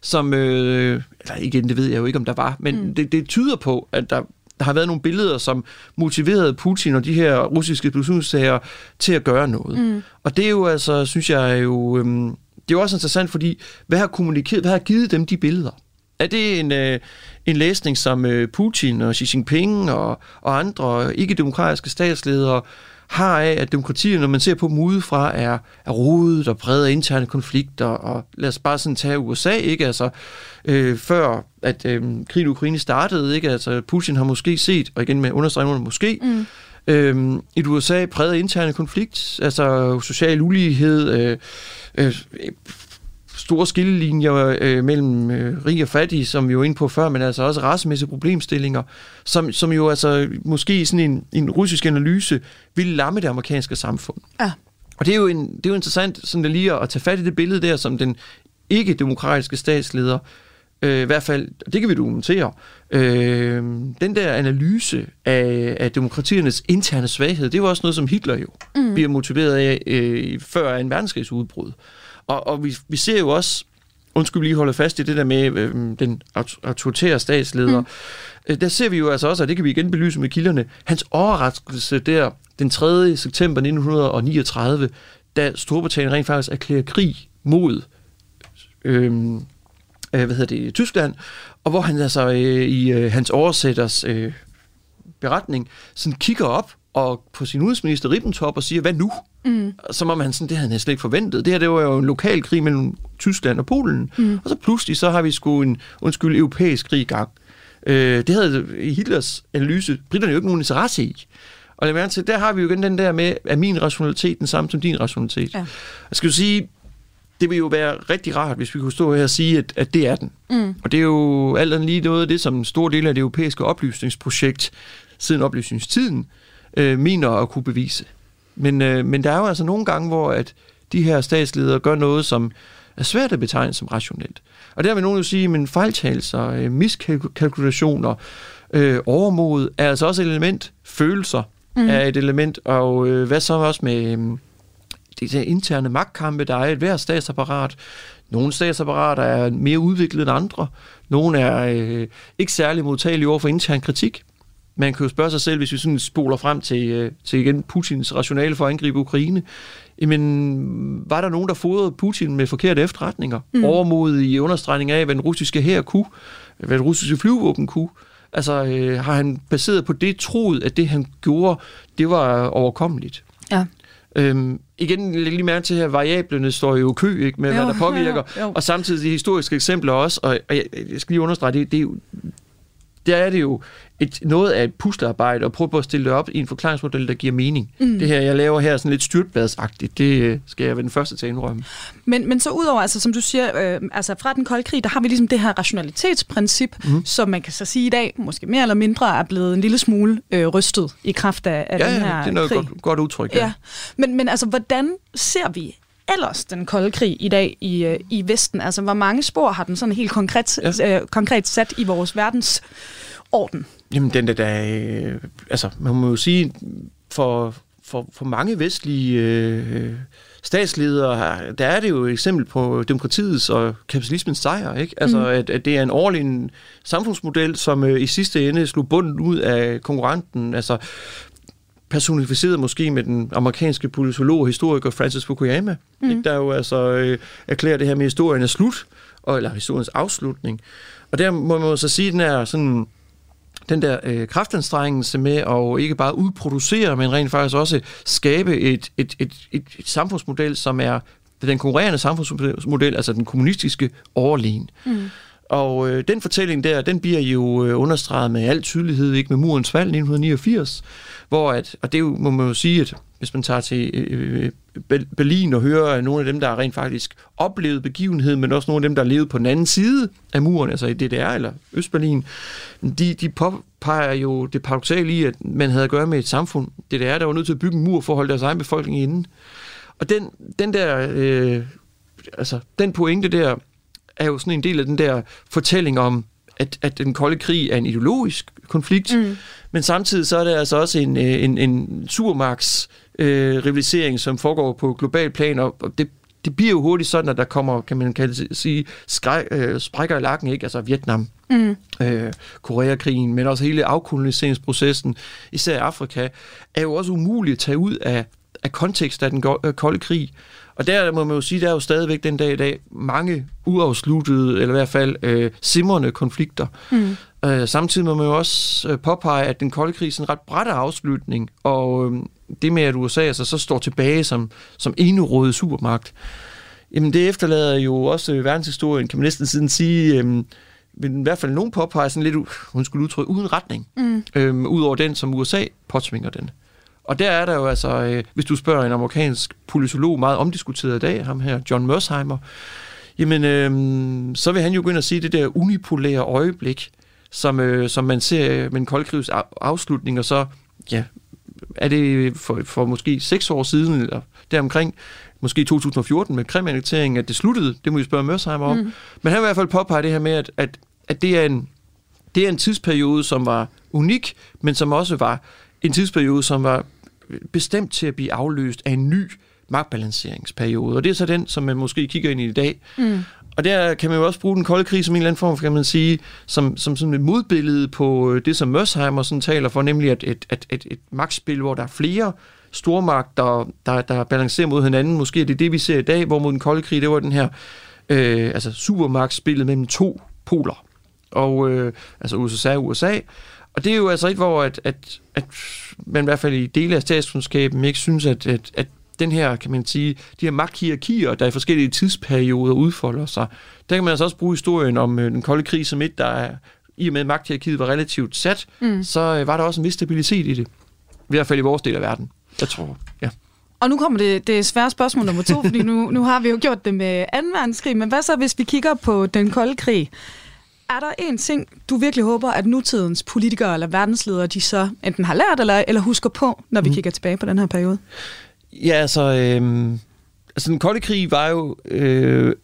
S1: som, øh, eller igen, det ved jeg jo ikke, om der var, men mm. det, det tyder på, at der, der har været nogle billeder, som motiverede Putin og de her russiske beslutningssager til at gøre noget. Mm. Og det er jo altså, synes jeg er jo, øhm, det er jo også interessant, fordi hvad har kommunikeret, hvad har givet dem de billeder? Er det en, øh, en læsning, som øh, Putin og Xi Jinping og, og andre ikke-demokratiske statsledere har af, at demokratiet, når man ser på dem udefra, er, er rodet og præget af interne konflikter, og lad os bare sådan tage USA, ikke? Altså, øh, før at øh, krigen i Ukraine startede, ikke? Altså, Putin har måske set, og igen med understregninger måske, mm. øh, et USA præget af interne konflikt, altså social ulighed, øh, øh, store skillelinjer øh, mellem øh, rig og fattig, som vi var inde på før, men altså også racemæssige problemstillinger, som, som jo altså måske i sådan en, en russisk analyse ville lamme det amerikanske samfund.
S3: Ja.
S1: Og det er jo, en, det er jo interessant sådan lige at tage fat i det billede der, som den ikke-demokratiske statsleder, øh, i hvert fald, det kan vi dokumentere, øh, den der analyse af, af demokratiernes interne svaghed, det var også noget, som Hitler jo mm. bliver motiveret af øh, før en verdenskrigs udbrud. Og, og vi, vi ser jo også, undskyld lige holde fast i det der med øh, den autoritære statsleder, mm. øh, der ser vi jo altså også, og det kan vi igen belyse med kilderne, hans overraskelse der den 3. september 1939, da Storbritannien rent faktisk erklærer krig mod øh, hvad hedder det, Tyskland, og hvor han altså øh, i øh, hans oversætters øh, beretning sådan kigger op og på sin udenrigsminister Ribbentrop og siger, hvad nu? Mm. Som om han sådan, det havde han slet ikke forventet. Det her det var jo en lokal krig mellem Tyskland og Polen. Mm. Og så pludselig så har vi sgu en, undskyld, europæisk krig i gang. Øh, det havde i Hitlers analyse britterne jo ikke nogen interesse i. Og lad til, der har vi jo igen den der med, at min rationalitet den samme som din rationalitet. Ja. Jeg skal jo sige, det vil jo være rigtig rart, hvis vi kunne stå her og sige, at, at det er den. Mm. Og det er jo alt andet lige noget af det, som en stor del af det europæiske oplysningsprojekt siden oplysningstiden øh, mener at kunne bevise. Men, øh, men der er jo altså nogle gange, hvor at de her statsledere gør noget, som er svært at betegne som rationelt. Og der vil nogen jo sige, at fejltagelser, øh, miskalkulationer, øh, overmod er altså også et element. Følelser mm. er et element. Og øh, hvad så også med øh, de der interne magtkampe, der er et hver statsapparat. Nogle statsapparater er mere udviklet end andre. Nogle er øh, ikke særlig modtagelige over for intern kritik man kan jo spørge sig selv, hvis vi sådan spoler frem til, øh, til igen Putins rationale for at angribe Ukraine, jamen, var der nogen, der fodrede Putin med forkerte efterretninger? Mm. I understregning af, hvad den russiske her kunne, hvad den russiske flyvåben kunne. Altså, øh, har han baseret på det troet, at det, han gjorde, det var overkommeligt?
S3: Ja.
S1: Øhm, igen, lige mærke til her, variablerne står jo kø ikke, med, jo, hvad der påvirker, jo, jo. og samtidig de historiske eksempler også, og, og jeg, jeg skal lige understrege, det, det, er jo, der er det jo et, noget af et puslearbejde, og prøve på at stille det op i en forklaringsmodel, der giver mening. Mm. Det her, jeg laver her, sådan lidt styrtbladsagtigt, det øh, skal jeg være den første til at indrømme.
S3: Men, men så udover, altså, som du siger, øh, altså fra den kolde krig, der har vi ligesom det her rationalitetsprincip, mm. som man kan så sige i dag, måske mere eller mindre, er blevet en lille smule øh, rystet i kraft af, af
S1: ja,
S3: den her
S1: det er noget
S3: krig.
S1: Godt, godt udtryk, ja.
S3: ja. Men, men altså, hvordan ser vi ellers den kolde krig i dag i, øh, i Vesten? Altså, hvor mange spor har den sådan helt konkret, ja. øh, konkret sat i vores verdens orden?
S1: Jamen, den der, der øh, altså, man må jo sige, for, for, for mange vestlige øh, statsledere, der er det jo et eksempel på demokratiets og kapitalismens sejr, ikke? Altså, mm. at, at det er en årlig samfundsmodel, som øh, i sidste ende slog bunden ud af konkurrenten, altså personificeret måske med den amerikanske politolog og historiker Francis Fukuyama, mm. ikke? der jo altså øh, erklærer det her med historien er slut, og, eller historiens afslutning. Og der må man så sige, at den er sådan den der øh, kraftanstrengelse med at ikke bare udproducere, men rent faktisk også skabe et, et, et, et, et samfundsmodel, som er den konkurrerende samfundsmodel, altså den kommunistiske overlegen. Mm. Og øh, den fortælling der, den bliver jo øh, understreget med al tydelighed, ikke med murens fald 1989, hvor at, og det jo, må man jo sige, at hvis man tager til øh, øh Berlin og hører nogle af dem, der har rent faktisk oplevet begivenheden, men også nogle af dem, der levede på den anden side af muren, altså i DDR eller Østberlin, de, de påpeger jo det paradoxale i, at man havde at gøre med et samfund, DDR, der var nødt til at bygge en mur for at holde deres egen befolkning inde. Og den, den der, øh, altså den pointe der, er jo sådan en del af den der fortælling om, at, at den kolde krig er en ideologisk konflikt, mm. men samtidig så er det altså også en, øh, en, en supermaks øh, rivalisering, som foregår på global plan, og det, det bliver jo hurtigt sådan, at der kommer, kan man kalde sige, skræk, øh, sprækker i lakken, ikke? Altså Vietnam, mm. øh, Koreakrigen, men også hele afkoloniseringsprocessen, især Afrika, er jo også umuligt at tage ud af, af kontekst af den kolde krig. Og der må man jo sige, der er jo stadigvæk den dag i dag mange uafsluttede, eller i hvert fald øh, simrende konflikter. Mm. Øh, samtidig må man jo også øh, påpege, at den kolde krig er en ret bræt afslutning, og øh, det med, at USA altså, så står tilbage som, som enerådet supermagt, jamen det efterlader jo også øh, verdenshistorien, kan man næsten siden sige, øh, men i hvert fald nogen påpeger sådan lidt, hun skulle udtrykke, uden retning, mm. øh, ud over den, som USA påtvinger den. Og der er der jo altså, øh, hvis du spørger en amerikansk politolog, meget omdiskuteret i dag, ham her, John Mersheimer, jamen, øh, så vil han jo gå ind og sige det der unipolære øjeblik, som, øh, som man ser med en koldkrigs afslutning, og så, ja, er det for, for måske seks år siden, eller deromkring, måske 2014 med kriminaliseringen, at det sluttede. Det må vi spørge Mørsheimer om. Mm. Men han vil i hvert fald påpege det her med, at, at, at det, er en, det er en tidsperiode, som var unik, men som også var en tidsperiode, som var bestemt til at blive afløst af en ny magtbalanceringsperiode. Og det er så den, som man måske kigger ind i i dag. Mm. Og der kan man jo også bruge den kolde krig som en eller anden form, kan man sige, som, som sådan et modbillede på øh, det, som Mørsheimer sådan taler for, nemlig at et, et, et, et magtspil, hvor der er flere stormagter, der, der balancerer mod hinanden. Måske er det det, vi ser i dag, hvor mod den kolde krig, det var den her øh, altså supermagtspillet mellem to poler. Og øh, altså USA og USA. Og det er jo altså et, hvor at, at, at man i hvert fald i dele af statskundskaben ikke synes, at, at, at den her, kan man sige, de her magthierarkier, der i forskellige tidsperioder udfolder sig, der kan man altså også bruge historien om øh, den kolde krig som et, der er, i og med at magthierarkiet var relativt sat, mm. så øh, var der også en vis stabilitet i det. I hvert fald i vores del af verden. Jeg tror, ja.
S3: Og nu kommer det, det svære spørgsmål nummer to, fordi nu, nu har vi jo gjort det med 2. verdenskrig, men hvad så, hvis vi kigger på den kolde krig? Er der en ting, du virkelig håber, at nutidens politikere eller verdensledere, de så enten har lært eller, eller husker på, når vi mm. kigger tilbage på den her periode?
S1: Ja, altså, øh, altså den kolde krig var jo øh,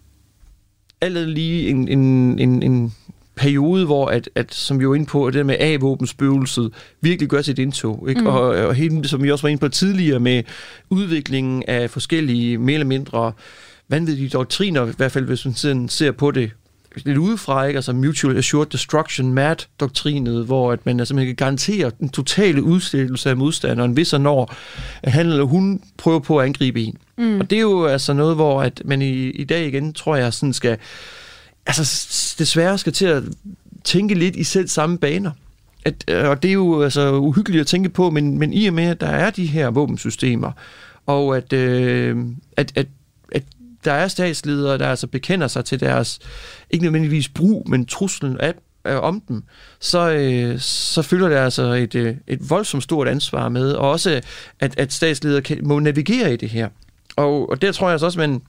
S1: alt lige en, en, en, en periode, hvor, at, at, som vi var inde på, at det med A-våbenspøgelset virkelig gør sit indtog. Ikke? Mm. Og, og hele, som vi også var inde på tidligere, med udviklingen af forskellige, mere eller mindre vanvittige doktriner, i hvert fald hvis man ser på det lidt udefra, ikke? altså Mutual Assured Destruction, MAD-doktrinet, hvor at man altså, man kan garantere den totale udstillelse af modstanderen, hvis og når han eller hun prøver på at angribe en. Mm. Og det er jo altså noget, hvor at man i, i dag igen, tror jeg, sådan skal altså desværre skal til at tænke lidt i selv samme baner. At, øh, og det er jo altså uhyggeligt at tænke på, men, men i og med, at der er de her våbensystemer, og at, øh, at, at, at der er statsledere, der altså bekender sig til deres, ikke nødvendigvis brug, men truslen af, øh, om dem, så, øh, så følger der altså et, øh, et voldsomt stort ansvar med, og også at, at statsledere kan, må navigere i det her. Og, og der tror jeg altså også, at man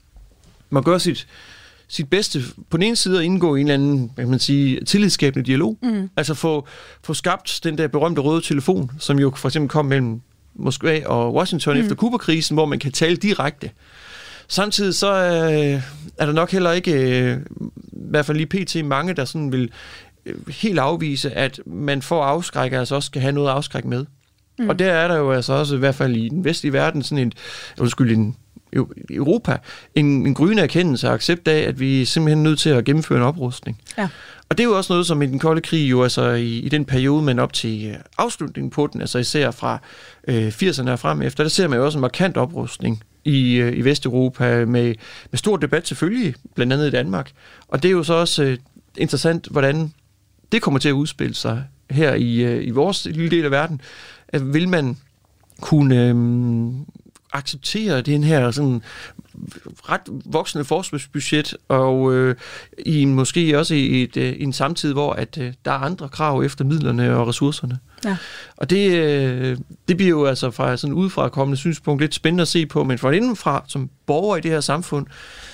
S1: må gøre sit, sit bedste på den ene side at indgå i en eller anden, kan man sige, tillidsskabende dialog. Mm. Altså få, få skabt den der berømte røde telefon, som jo for eksempel kom mellem Moskva og Washington mm. efter Kuba-krisen, hvor man kan tale direkte. Samtidig så øh, er der nok heller ikke, øh, i hvert fald lige pt. mange, der sådan vil øh, helt afvise, at man at afskrække altså også skal have noget at afskrække med. Mm. Og der er der jo altså også, i hvert fald i den vestlige verden, sådan en, undskyld, en, Europa en, en gryende erkendelse og accept af, at vi er simpelthen nødt til at gennemføre en oprustning. Ja. Og det er jo også noget, som i den kolde krig, jo altså i, i den periode, men op til øh, afslutningen på den, altså især fra øh, 80'erne og frem efter, der ser man jo også en markant oprustning i, øh, i Vesteuropa med, med stor debat selvfølgelig, blandt andet i Danmark. Og det er jo så også øh, interessant, hvordan det kommer til at udspille sig her i, øh, i vores lille del af verden. At vil man kunne øh, acceptere den her sådan ret voksende forsvarsbudget, og øh, i måske også i, et, øh, en samtid, hvor at øh, der er andre krav efter midlerne og ressourcerne. Ja. Og det, øh, det bliver jo altså fra sådan udefra kommende synspunkt lidt spændende at se på, men fra indenfra, som borger i det her samfund,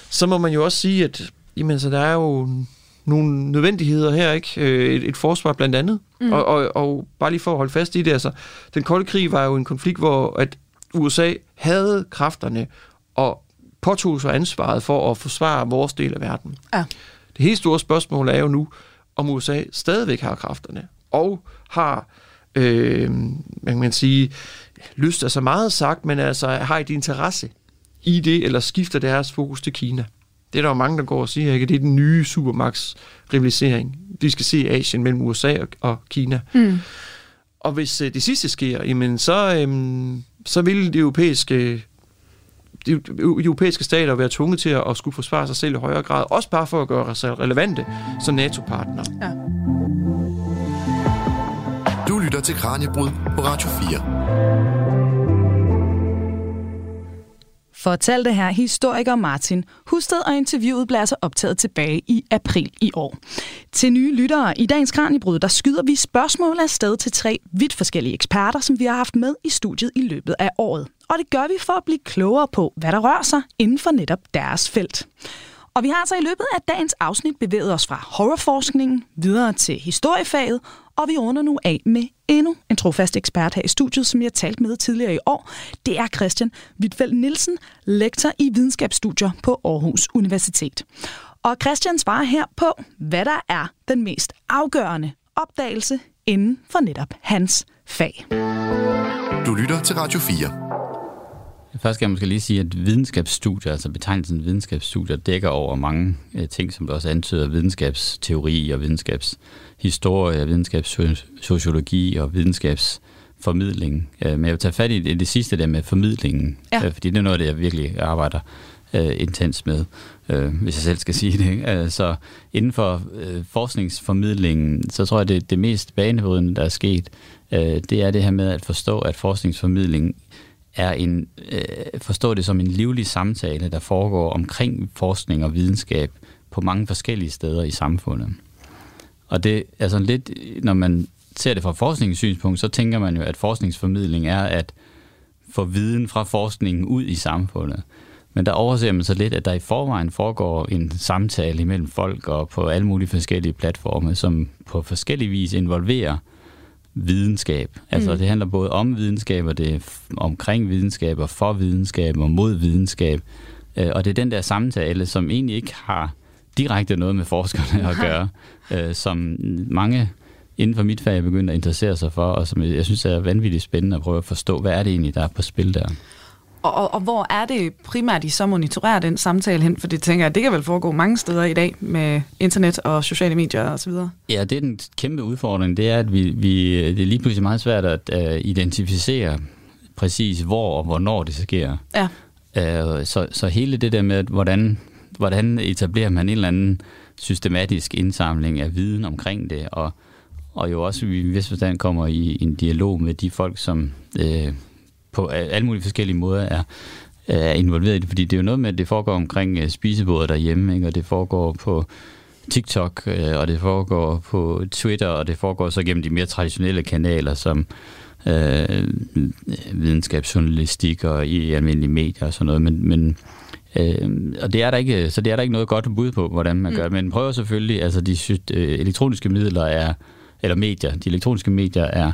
S1: så må man jo også sige, at jamen, så der er jo nogle nødvendigheder her, ikke? Øh, et, et forsvar blandt andet. Mm. Og, og, og bare lige for at holde fast i det, altså, den kolde krig var jo en konflikt, hvor at USA havde kræfterne og påtog sig ansvaret for at forsvare vores del af verden. Ja. Det helt store spørgsmål er jo nu, om USA stadigvæk har kræfterne, og har, øh, man kan man sige, lyst er så meget sagt, men altså har et interesse i det, eller skifter deres fokus til Kina. Det er der jo mange, der går og siger, ikke? det er den nye supermax-rivalisering. Vi skal se Asien mellem USA og, og Kina. Mm. Og hvis øh, det sidste sker, jamen, så, øh, så vil de europæiske de europæiske stater være tvunget til at, skulle forsvare sig selv i højere grad, også bare for at gøre sig relevante som NATO-partner. Ja.
S2: Du lytter til Kranjebrud på Radio 4.
S3: Fortalte her historiker Martin Husted, og interviewet blev altså optaget tilbage i april i år. Til nye lyttere i dagens Kranjebrud, der skyder vi spørgsmål af sted til tre vidt forskellige eksperter, som vi har haft med i studiet i løbet af året. Og det gør vi for at blive klogere på, hvad der rører sig inden for netop deres felt. Og vi har altså i løbet af dagens afsnit bevæget os fra horrorforskningen videre til historiefaget, og vi runder nu af med endnu en trofast ekspert her i studiet, som jeg talte med tidligere i år. Det er Christian Wittfeldt Nielsen, lektor i videnskabsstudier på Aarhus Universitet. Og Christian svarer her på, hvad der er den mest afgørende opdagelse inden for netop hans fag.
S2: Du lytter til Radio 4.
S5: Først skal jeg måske lige sige, at videnskabsstudier, altså betegnelsen videnskabsstudier, dækker over mange øh, ting, som også antyder videnskabsteori og videnskabshistorie, videnskabssociologi og videnskabsformidling. Øh, men jeg vil tage fat i det, det sidste der med formidlingen, ja. Øh, fordi det er noget det, jeg virkelig arbejder uh, intens med, hvis jeg selv skal sige det. Uh, så inden for forskningsformidlingen, så tror jeg, det, det mest banebrydende, der er sket, det er det her med at forstå, at forskningsformidling er en, øh, forstå det som en livlig samtale, der foregår omkring forskning og videnskab på mange forskellige steder i samfundet. Og det er sådan lidt, når man ser det fra forskningens synspunkt, så tænker man jo, at forskningsformidling er at få viden fra forskningen ud i samfundet. Men der overser man så lidt, at der i forvejen foregår en samtale imellem folk og på alle mulige forskellige platforme, som på forskellige vis involverer øh, videnskab. Altså mm. det handler både om videnskab, og det er omkring videnskab, og for videnskab, og mod videnskab. Øh, og det er den der samtale, som egentlig ikke har direkte noget med forskerne at gøre, øh, som mange inden for mit fag er begyndt at interessere sig for, og som jeg synes er vanvittigt spændende at prøve at forstå, hvad er det egentlig, der er på spil der.
S3: Og, og, og hvor er det primært, I så monitorerer den samtale hen? For det tænker jeg, det kan vel foregå mange steder i dag med internet og sociale medier osv.?
S5: Ja, det er den kæmpe udfordring. Det er, at vi, vi, det er lige pludselig meget svært at uh, identificere præcis, hvor og hvornår det sker. Ja. Uh, så, så hele det der med, hvordan, hvordan etablerer man en eller anden systematisk indsamling af viden omkring det, og, og jo også i vis forstand kommer i en dialog med de folk, som uh, på alle mulige forskellige måder er, er involveret i det, fordi det er jo noget med, at det foregår omkring uh, spisebordet derhjemme, ikke? og det foregår på TikTok, uh, og det foregår på Twitter, og det foregår så gennem de mere traditionelle kanaler, som uh, videnskabsjournalistik og i almindelige medier og sådan noget, men, men Øh, og det er der ikke, så det er der ikke noget godt bud på, hvordan man mm. gør. Men prøver selvfølgelig, altså de øh, elektroniske midler er, eller medier, de elektroniske medier er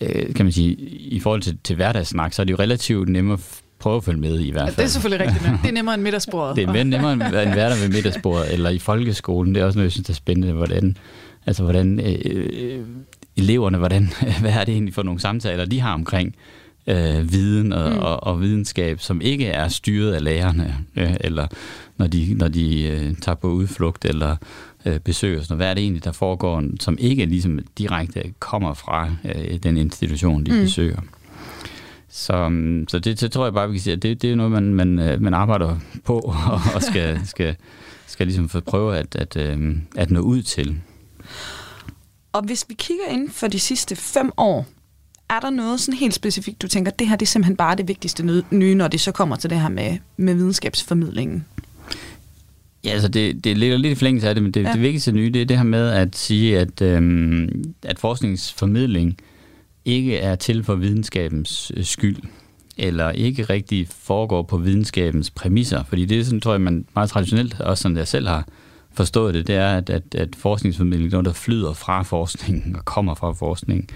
S5: øh, kan man sige, i forhold til, til hverdagssnak, så er det jo relativt nemmere at prøve at følge med i hvert fald.
S3: Ja, det er selvfølgelig rigtigt. Men det er nemmere end middagsbordet.
S5: det er mere nemmere end hverdag ved middagsbordet, eller i folkeskolen. Det er også noget, jeg synes er spændende, hvordan, altså, hvordan øh, øh, eleverne, hvordan, hvad er det egentlig for nogle samtaler, de har omkring øh, viden og, mm. og, og videnskab, som ikke er styret af lærerne, øh, eller når de, når de øh, tager på udflugt, eller øh, besøger os. Hvad er det egentlig, der foregår, som ikke ligesom direkte kommer fra øh, den institution, de mm. besøger? Så, mm, så det, det tror jeg bare, vi kan sige, at det, det er noget, man, man, øh, man arbejder på og, og skal, skal, skal ligesom få prøve at, at, øh, at nå ud til.
S3: Og hvis vi kigger ind for de sidste fem år, er der noget sådan helt specifikt, du tænker, det her det er simpelthen bare det vigtigste nye, når det så kommer til det her med, med videnskabsformidlingen?
S5: Ja, altså det, det ligger lidt i forlængelse af det, men det, ja. det vigtigste nye, det er det her med at sige, at, øhm, at forskningsformidling ikke er til for videnskabens øh, skyld, eller ikke rigtig foregår på videnskabens præmisser. Fordi det er sådan, tror jeg, man meget traditionelt, også sådan jeg selv har forstået det, det er, at, at, at forskningsformidling er noget, der flyder fra forskningen og kommer fra forskningen.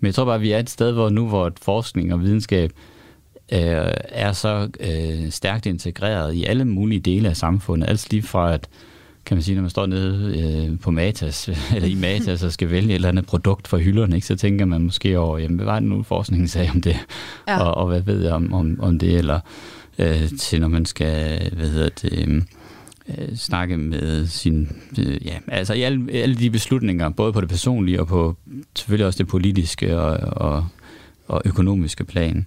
S5: Men jeg tror bare, at vi er et sted, hvor nu, hvor forskning og videnskab øh, er så øh, stærkt integreret i alle mulige dele af samfundet. Altså lige fra at, kan man sige, når man står nede øh, på Matas, eller i Matas og skal vælge et eller andet produkt fra hylderne, ikke, så tænker man måske over, jamen, hvad var det nu, forskningen sagde om det? Ja. Og, og hvad ved jeg om, om, om det? Eller øh, til når man skal, hvad hedder det... Øh, snakke med sin, øh, ja, altså i alle, alle de beslutninger, både på det personlige og på selvfølgelig også det politiske og, og, og økonomiske plan.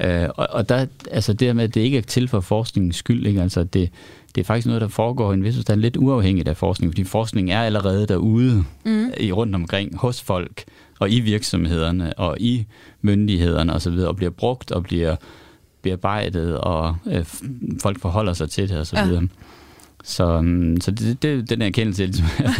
S5: Øh, og, og der, altså det med, at det ikke er til for forskningens skyld, ikke? Altså det, det er faktisk noget, der foregår i en vis forstand lidt uafhængigt af forskning, fordi forskning er allerede derude mm. i rundt omkring hos folk og i virksomhederne og i myndighederne osv., og, og bliver brugt og bliver bearbejdet, og øh, folk forholder sig til det osv. Ja. Så, mm, så det, det, den erkendelse,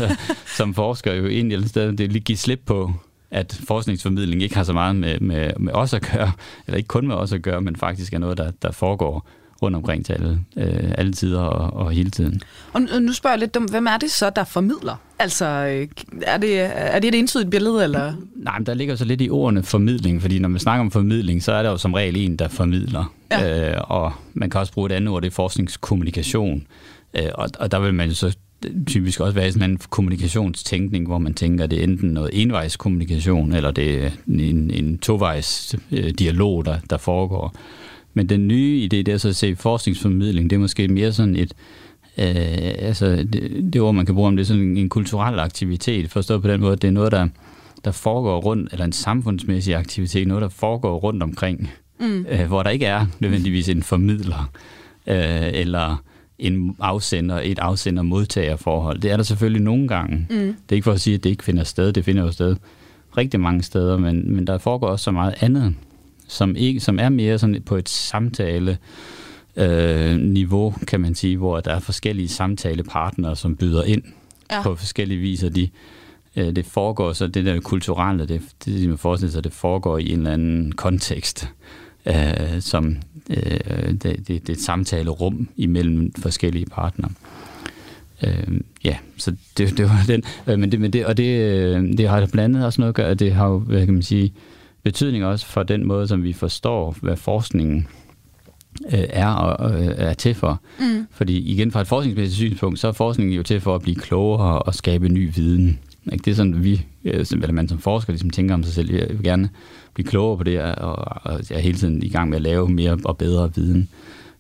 S5: som forsker jo egentlig det er lige give slip på, at forskningsformidling ikke har så meget med, med, med os at gøre, eller ikke kun med os at gøre, men faktisk er noget, der, der foregår rundt omkring til alle, øh, alle tider og, og hele tiden.
S3: Og nu spørger jeg lidt om, hvem er det så, der formidler? Altså, øh, er det, er det et entydigt billede, eller?
S5: Nej, men der ligger så lidt i ordene formidling, fordi når man snakker om formidling, så er der jo som regel en, der formidler. Ja. Øh, og man kan også bruge et andet ord, det er forskningskommunikation. Øh, og, og der vil man så typisk også være sådan en kommunikationstænkning, hvor man tænker, at det er enten noget envejskommunikation, eller det er en, en tovejs øh, dialog, der, der foregår. Men den nye idé, det er så at se forskningsformidling, det er måske mere sådan et, øh, altså det, det ord, man kan bruge om det, er sådan en kulturel aktivitet, forstået på den måde, at det er noget, der, der foregår rundt, eller en samfundsmæssig aktivitet, noget, der foregår rundt omkring, mm. øh, hvor der ikke er nødvendigvis en formidler, øh, eller en afsender, et afsender-modtager-forhold. Det er der selvfølgelig nogle gange. Mm. Det er ikke for at sige, at det ikke finder sted. Det finder jo sted rigtig mange steder, men, men der foregår også så meget andet, som, ikke, som er mere sådan på et samtale øh, niveau, kan man sige, hvor der er forskellige samtalepartnere, som byder ind ja. på forskellige viser. De, øh, det foregår så, det der kulturelle, det, det man forestiller sig, det foregår i en eller anden kontekst, øh, som øh, det, det, det er et samtalerum imellem forskellige partnere. Øh, ja, så det, det var den. Øh, men det, men det, og det, øh, det har blandt andet også noget at gøre, det har jo, hvad kan man sige, betydning også for den måde, som vi forstår, hvad forskningen øh, er og øh, er til for. Mm. Fordi igen fra et forskningsmæssigt synspunkt, så er forskningen jo til for at blive klogere og skabe ny viden. Ikke? Det er sådan, vi, øh, eller man som forsker ligesom tænker om sig selv, jeg vil gerne blive klogere på det, og, og jeg er hele tiden i gang med at lave mere og bedre viden.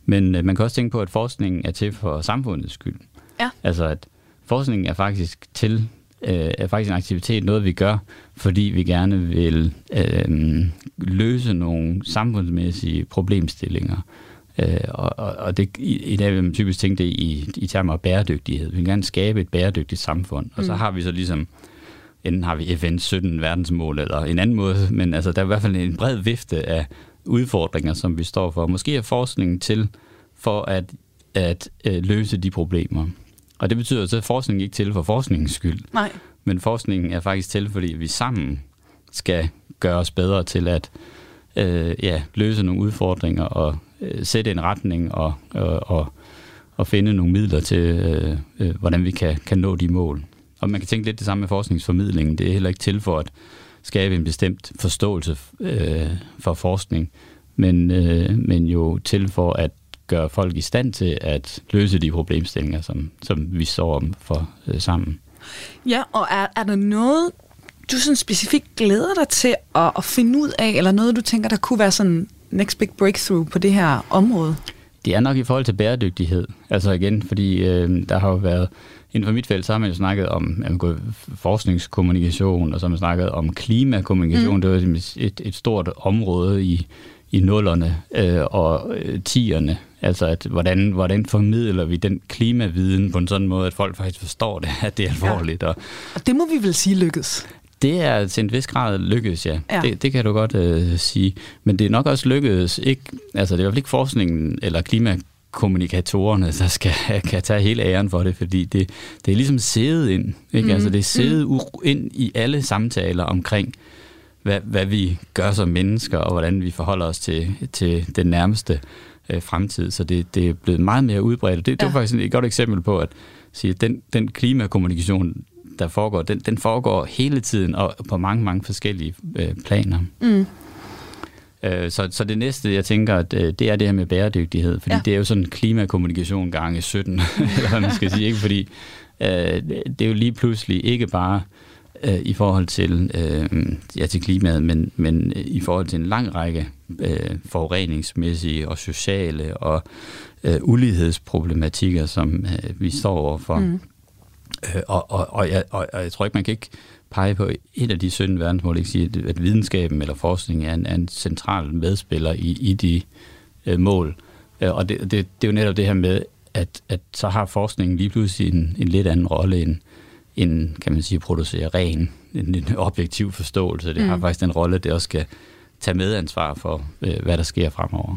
S5: Men øh, man kan også tænke på, at forskningen er til for samfundets skyld. Ja. Altså at forskningen er faktisk til øh, er faktisk en aktivitet, noget vi gør, fordi vi gerne vil øh, løse nogle samfundsmæssige problemstillinger. Øh, og, og det, i, i dag vil man typisk tænke det i, i termer af bæredygtighed. Vi vil gerne skabe et bæredygtigt samfund, og så mm. har vi så ligesom enten har vi FN's 17 verdensmål eller en anden måde, men altså, der er i hvert fald en bred vifte af udfordringer, som vi står for. Måske er forskningen til for at, at øh, løse de problemer. Og det betyder så, at forskningen ikke til for forskningens skyld.
S3: Nej.
S5: Men forskningen er faktisk til, fordi vi sammen skal gøre os bedre til at øh, ja, løse nogle udfordringer og øh, sætte en retning og, og, og, og finde nogle midler til, øh, øh, hvordan vi kan, kan nå de mål. Og man kan tænke lidt det samme med forskningsformidlingen. Det er heller ikke til for at skabe en bestemt forståelse øh, for forskning, men, øh, men jo til for at gøre folk i stand til at løse de problemstillinger, som, som vi står om for øh, sammen.
S3: Ja, og er, er der noget, du sådan specifikt glæder dig til at, at finde ud af, eller noget, du tænker, der kunne være sådan next big breakthrough på det her område?
S5: Det er nok i forhold til bæredygtighed. Altså igen, fordi øh, der har jo været, inden for mit felt, så har man jo snakket om jamen, forskningskommunikation, og så har man snakket om klimakommunikation. Mm. Det var et, et stort område i, i nullerne øh, og øh, tierne. Altså, at hvordan, hvordan formidler vi den klimaviden på en sådan måde, at folk faktisk forstår det, at det er alvorligt. Og,
S3: og det må vi vel sige lykkes.
S5: Det er til en vis grad lykkedes, ja. ja. Det, det kan du godt øh, sige. Men det er nok også lykkedes ikke, altså det er i hvert fald ikke forskningen eller klimakommunikatorerne, der skal kan tage hele æren for det, fordi det, det er ligesom sædet ind. Ikke? Mm. Altså det er sædet mm. ind i alle samtaler omkring, hvad, hvad vi gør som mennesker, og hvordan vi forholder os til, til den nærmeste øh, fremtid. Så det, det er blevet meget mere udbredt. Det, ja. det var faktisk et godt eksempel på, at sige, den, den klimakommunikation, der foregår, den, den foregår hele tiden og på mange, mange forskellige øh, planer. Mm. Øh, så, så det næste, jeg tænker, at øh, det er det her med bæredygtighed, fordi ja. det er jo sådan klimakommunikation gange 17, eller hvad man skal sige, ikke? fordi øh, det er jo lige pludselig ikke bare øh, i forhold til, øh, ja, til klimaet, men, men i forhold til en lang række øh, forureningsmæssige og sociale og øh, ulighedsproblematikker, som øh, vi står overfor. Mm. Øh, og, og, og, jeg, og, og jeg tror ikke, man kan ikke pege på et af de 17 verdensmål, ikke sige, at videnskaben eller forskning er en, er en central medspiller i, i de øh, mål. Øh, og det, det, det er jo netop det her med, at, at så har forskningen lige pludselig en, en lidt anden rolle end, end kan man sige, at producere ren, en, en objektiv forståelse. Det mm. har faktisk den rolle, det også skal tage medansvar for, øh, hvad der sker fremover.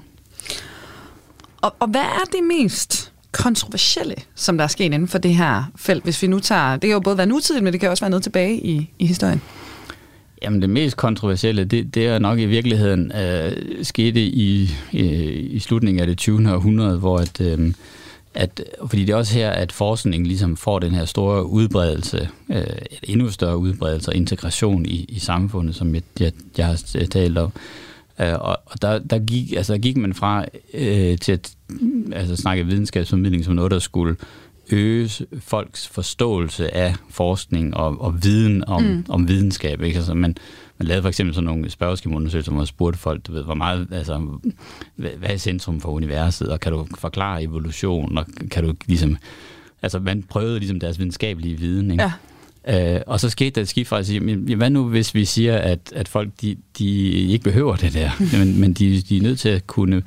S3: Og, og hvad er det mest kontroversielle, som der er sket inden for det her felt, hvis vi nu tager, det kan jo både være nutidigt, men det kan også være noget tilbage i, i historien?
S5: Jamen det mest kontroversielle, det, det er nok i virkeligheden øh, skete i, i, i slutningen af det 20. århundrede, hvor at, øh, at, fordi det er også her, at forskningen ligesom får den her store udbredelse, øh, endnu større udbredelse og integration i, i samfundet, som jeg, jeg, jeg har talt om. Øh, og og der, der, gik, altså, der gik man fra øh, til at altså, snakke videnskabsformidling som noget, der skulle øge folks forståelse af forskning og, og viden om, mm. om videnskab. Ikke? Altså, man, man lavede for eksempel sådan nogle spørgeskemaundersøgelser, hvor man spurgte folk, du ved, hvor meget, altså, hvad, hvad er centrum for universet, og kan du forklare evolution, og kan du ligesom, altså man prøvede ligesom deres videnskabelige viden, ikke? Ja. Øh, og så skete der et skift fra at sige, hvad nu hvis vi siger, at, at folk de, de ikke behøver det der, men, men de, de er nødt til at kunne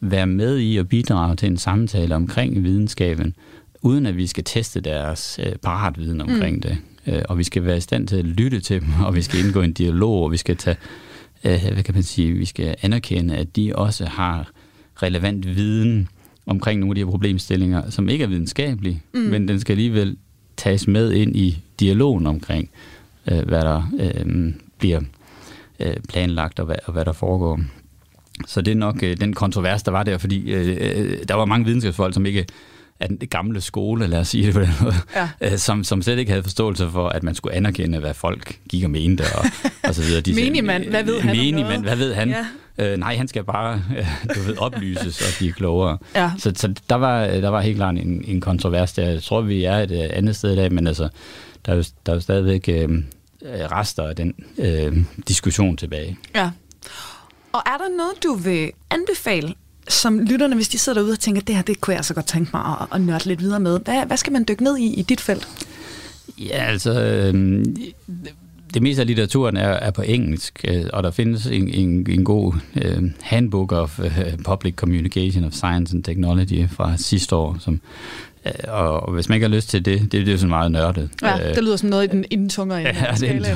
S5: være med i og bidrage til en samtale omkring videnskaben, uden at vi skal teste deres øh, paratviden omkring mm. det. Øh, og vi skal være i stand til at lytte til dem, og vi skal indgå i en dialog, og vi skal tage, øh, hvad kan man sige, vi skal anerkende, at de også har relevant viden omkring nogle af de her problemstillinger, som ikke er videnskabelige, mm. men den skal alligevel tages med ind i dialogen omkring, øh, hvad der øh, bliver øh, planlagt og hvad, og hvad der foregår. Så det er nok øh, den kontrovers, der var der, fordi øh, øh der var mange videnskabsfolk, som ikke af den gamle skole, lad os sige det på den måde, ja. Øh, som, som slet ikke havde forståelse for, at man skulle anerkende, hvad folk gik og mente, og, og så videre.
S3: De, Menigmand, hvad ved han
S5: Menigmand, hvad ved han? Ja. Øh, nej, han skal bare, øh, du ved, oplyses og blive klogere. Ja. Så, så der, var, der var helt klart en, en kontrovers der. Jeg tror, vi er et øh, andet sted i dag, men altså, der er jo, der er jo stadigvæk øh, rester af den øh, diskussion tilbage.
S3: Ja. Og er der noget, du vil anbefale som lytterne, hvis de sidder derude og tænker, det her, det kunne jeg så godt tænke mig at, at nørde lidt videre med. Hvad, hvad skal man dykke ned i i dit felt?
S5: Ja, altså, øh, det meste af litteraturen er, er på engelsk, øh, og der findes en, en, en god øh, handbook of uh, Public Communication of Science and Technology fra sidste år, som øh, og, og hvis man ikke har lyst til det, det, det er jo sådan meget nørdet.
S3: Ja, det lyder som noget i den, i den tungere ja, det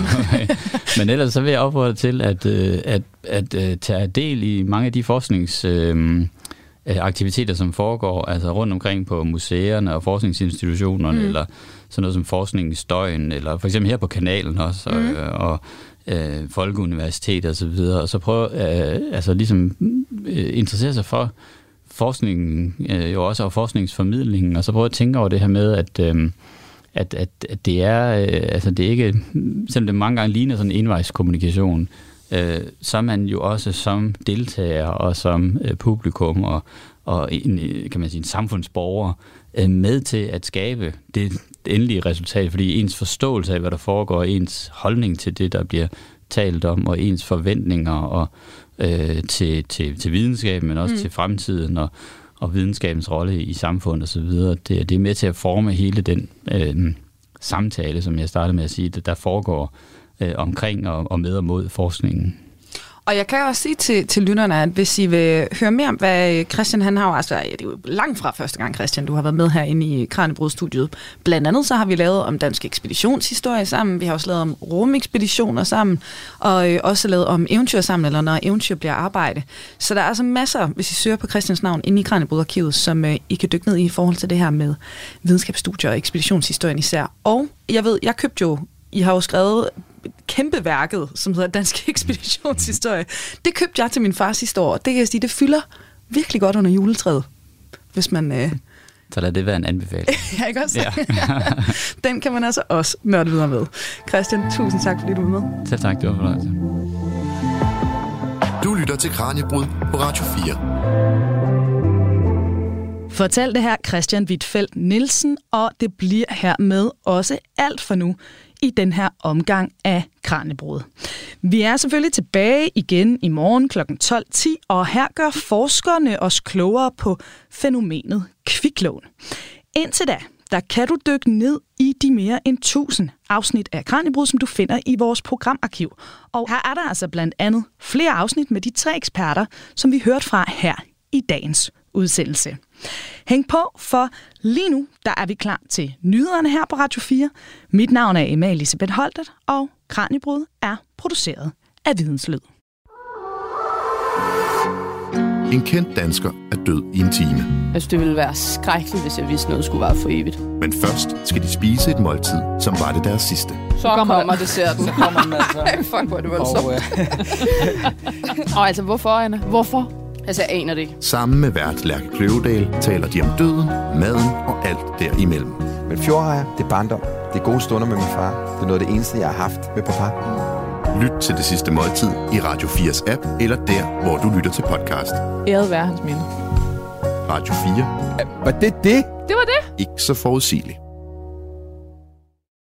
S5: Men ellers så vil jeg opfordre til at, at, at, at tage del i mange af de forsknings... Øh, aktiviteter, som foregår altså rundt omkring på museerne og forskningsinstitutionerne, mm. eller sådan noget som forskning i støjen, eller for eksempel her på kanalen også, mm. og, og øh, Folkeuniversitet og så videre, og så prøve øh, altså ligesom øh, interessere sig for forskningen øh, jo også, og forskningsformidlingen, og så prøve at tænke over det her med, at øh, at, at, at det er, øh, altså det er ikke, selvom det mange gange ligner sådan en envejskommunikation, øh, så er man jo også som deltager og som øh, publikum og, og en, øh, kan man sige, en samfundsborger øh, med til at skabe det, endelige resultat, fordi ens forståelse af, hvad der foregår, ens holdning til det, der bliver talt om, og ens forventninger og øh, til, til, til videnskaben, men også mm. til fremtiden og, og videnskabens rolle i samfundet osv., det, det er med til at forme hele den øh, samtale, som jeg startede med at sige, der foregår øh, omkring og, og med og mod forskningen.
S3: Og jeg kan også sige til, til lytterne, at hvis I vil høre mere om, hvad Christian han har, altså det er jo langt fra første gang, Christian, du har været med herinde i Kranjebrudstudiet. Blandt andet så har vi lavet om dansk ekspeditionshistorie sammen, vi har også lavet om rumekspeditioner sammen, og øh, også lavet om eventyr sammen, eller når eventyr bliver arbejde. Så der er altså masser, hvis I søger på Christians navn inde i Kranjebrudarkivet, som øh, I kan dykke ned i i forhold til det her med videnskabsstudier og ekspeditionshistorien især. Og jeg ved, jeg købte jo i har jo skrevet kæmpe værket, som hedder Dansk Ekspeditionshistorie. Det købte jeg til min far sidste år. Det kan jeg sige, det fylder virkelig godt under juletræet, hvis man... Øh...
S5: Så lad det være en anbefaling.
S3: ja, ikke også? Ja. Den kan man altså også nørde videre med. Christian, tusind tak, fordi du var med.
S5: Selv tak, det var fornøjelse.
S2: Du lytter til Kranjebrud på Radio
S3: 4. Fortalte her Christian Wittfeldt Nielsen, og det bliver hermed også alt for nu i den her omgang af Kranjebrud. Vi er selvfølgelig tilbage igen i morgen kl. 12.10, og her gør forskerne os klogere på fænomenet kviklån. Indtil da, der kan du dykke ned i de mere end 1000 afsnit af Kranjebrud, som du finder i vores programarkiv. Og her er der altså blandt andet flere afsnit med de tre eksperter, som vi hørte fra her i dagens udsendelse. Hæng på, for lige nu der er vi klar til nyhederne her på Radio 4. Mit navn er Emma Elisabeth Holtet, og Kranjebrud er produceret af Videnslyd.
S2: En kendt dansker er død i en time.
S6: Jeg synes, det ville være skrækkeligt, hvis jeg vidste noget skulle være for evigt.
S2: Men først skal de spise et måltid, som var det deres sidste.
S6: Så kommer, kommer desserten.
S7: Så kommer den altså.
S6: Ej, fuck, hvor er det voldsomt.
S7: Og,
S6: øh... og altså, hvorfor, Anna? Hvorfor? Altså, jeg aner det ikke.
S2: Sammen med vært Lærke Kløvedal taler de om døden, maden og alt derimellem.
S8: Men fjordrejer, det er barndom. Det er gode stunder med min far. Det er noget af det eneste, jeg har haft med papa.
S2: Lyt til det sidste måltid i Radio 4's app, eller der, hvor du lytter til podcast.
S6: Æret være hans minde.
S2: Radio 4.
S8: Var det det?
S6: Det var det.
S2: Ikke så forudsigeligt.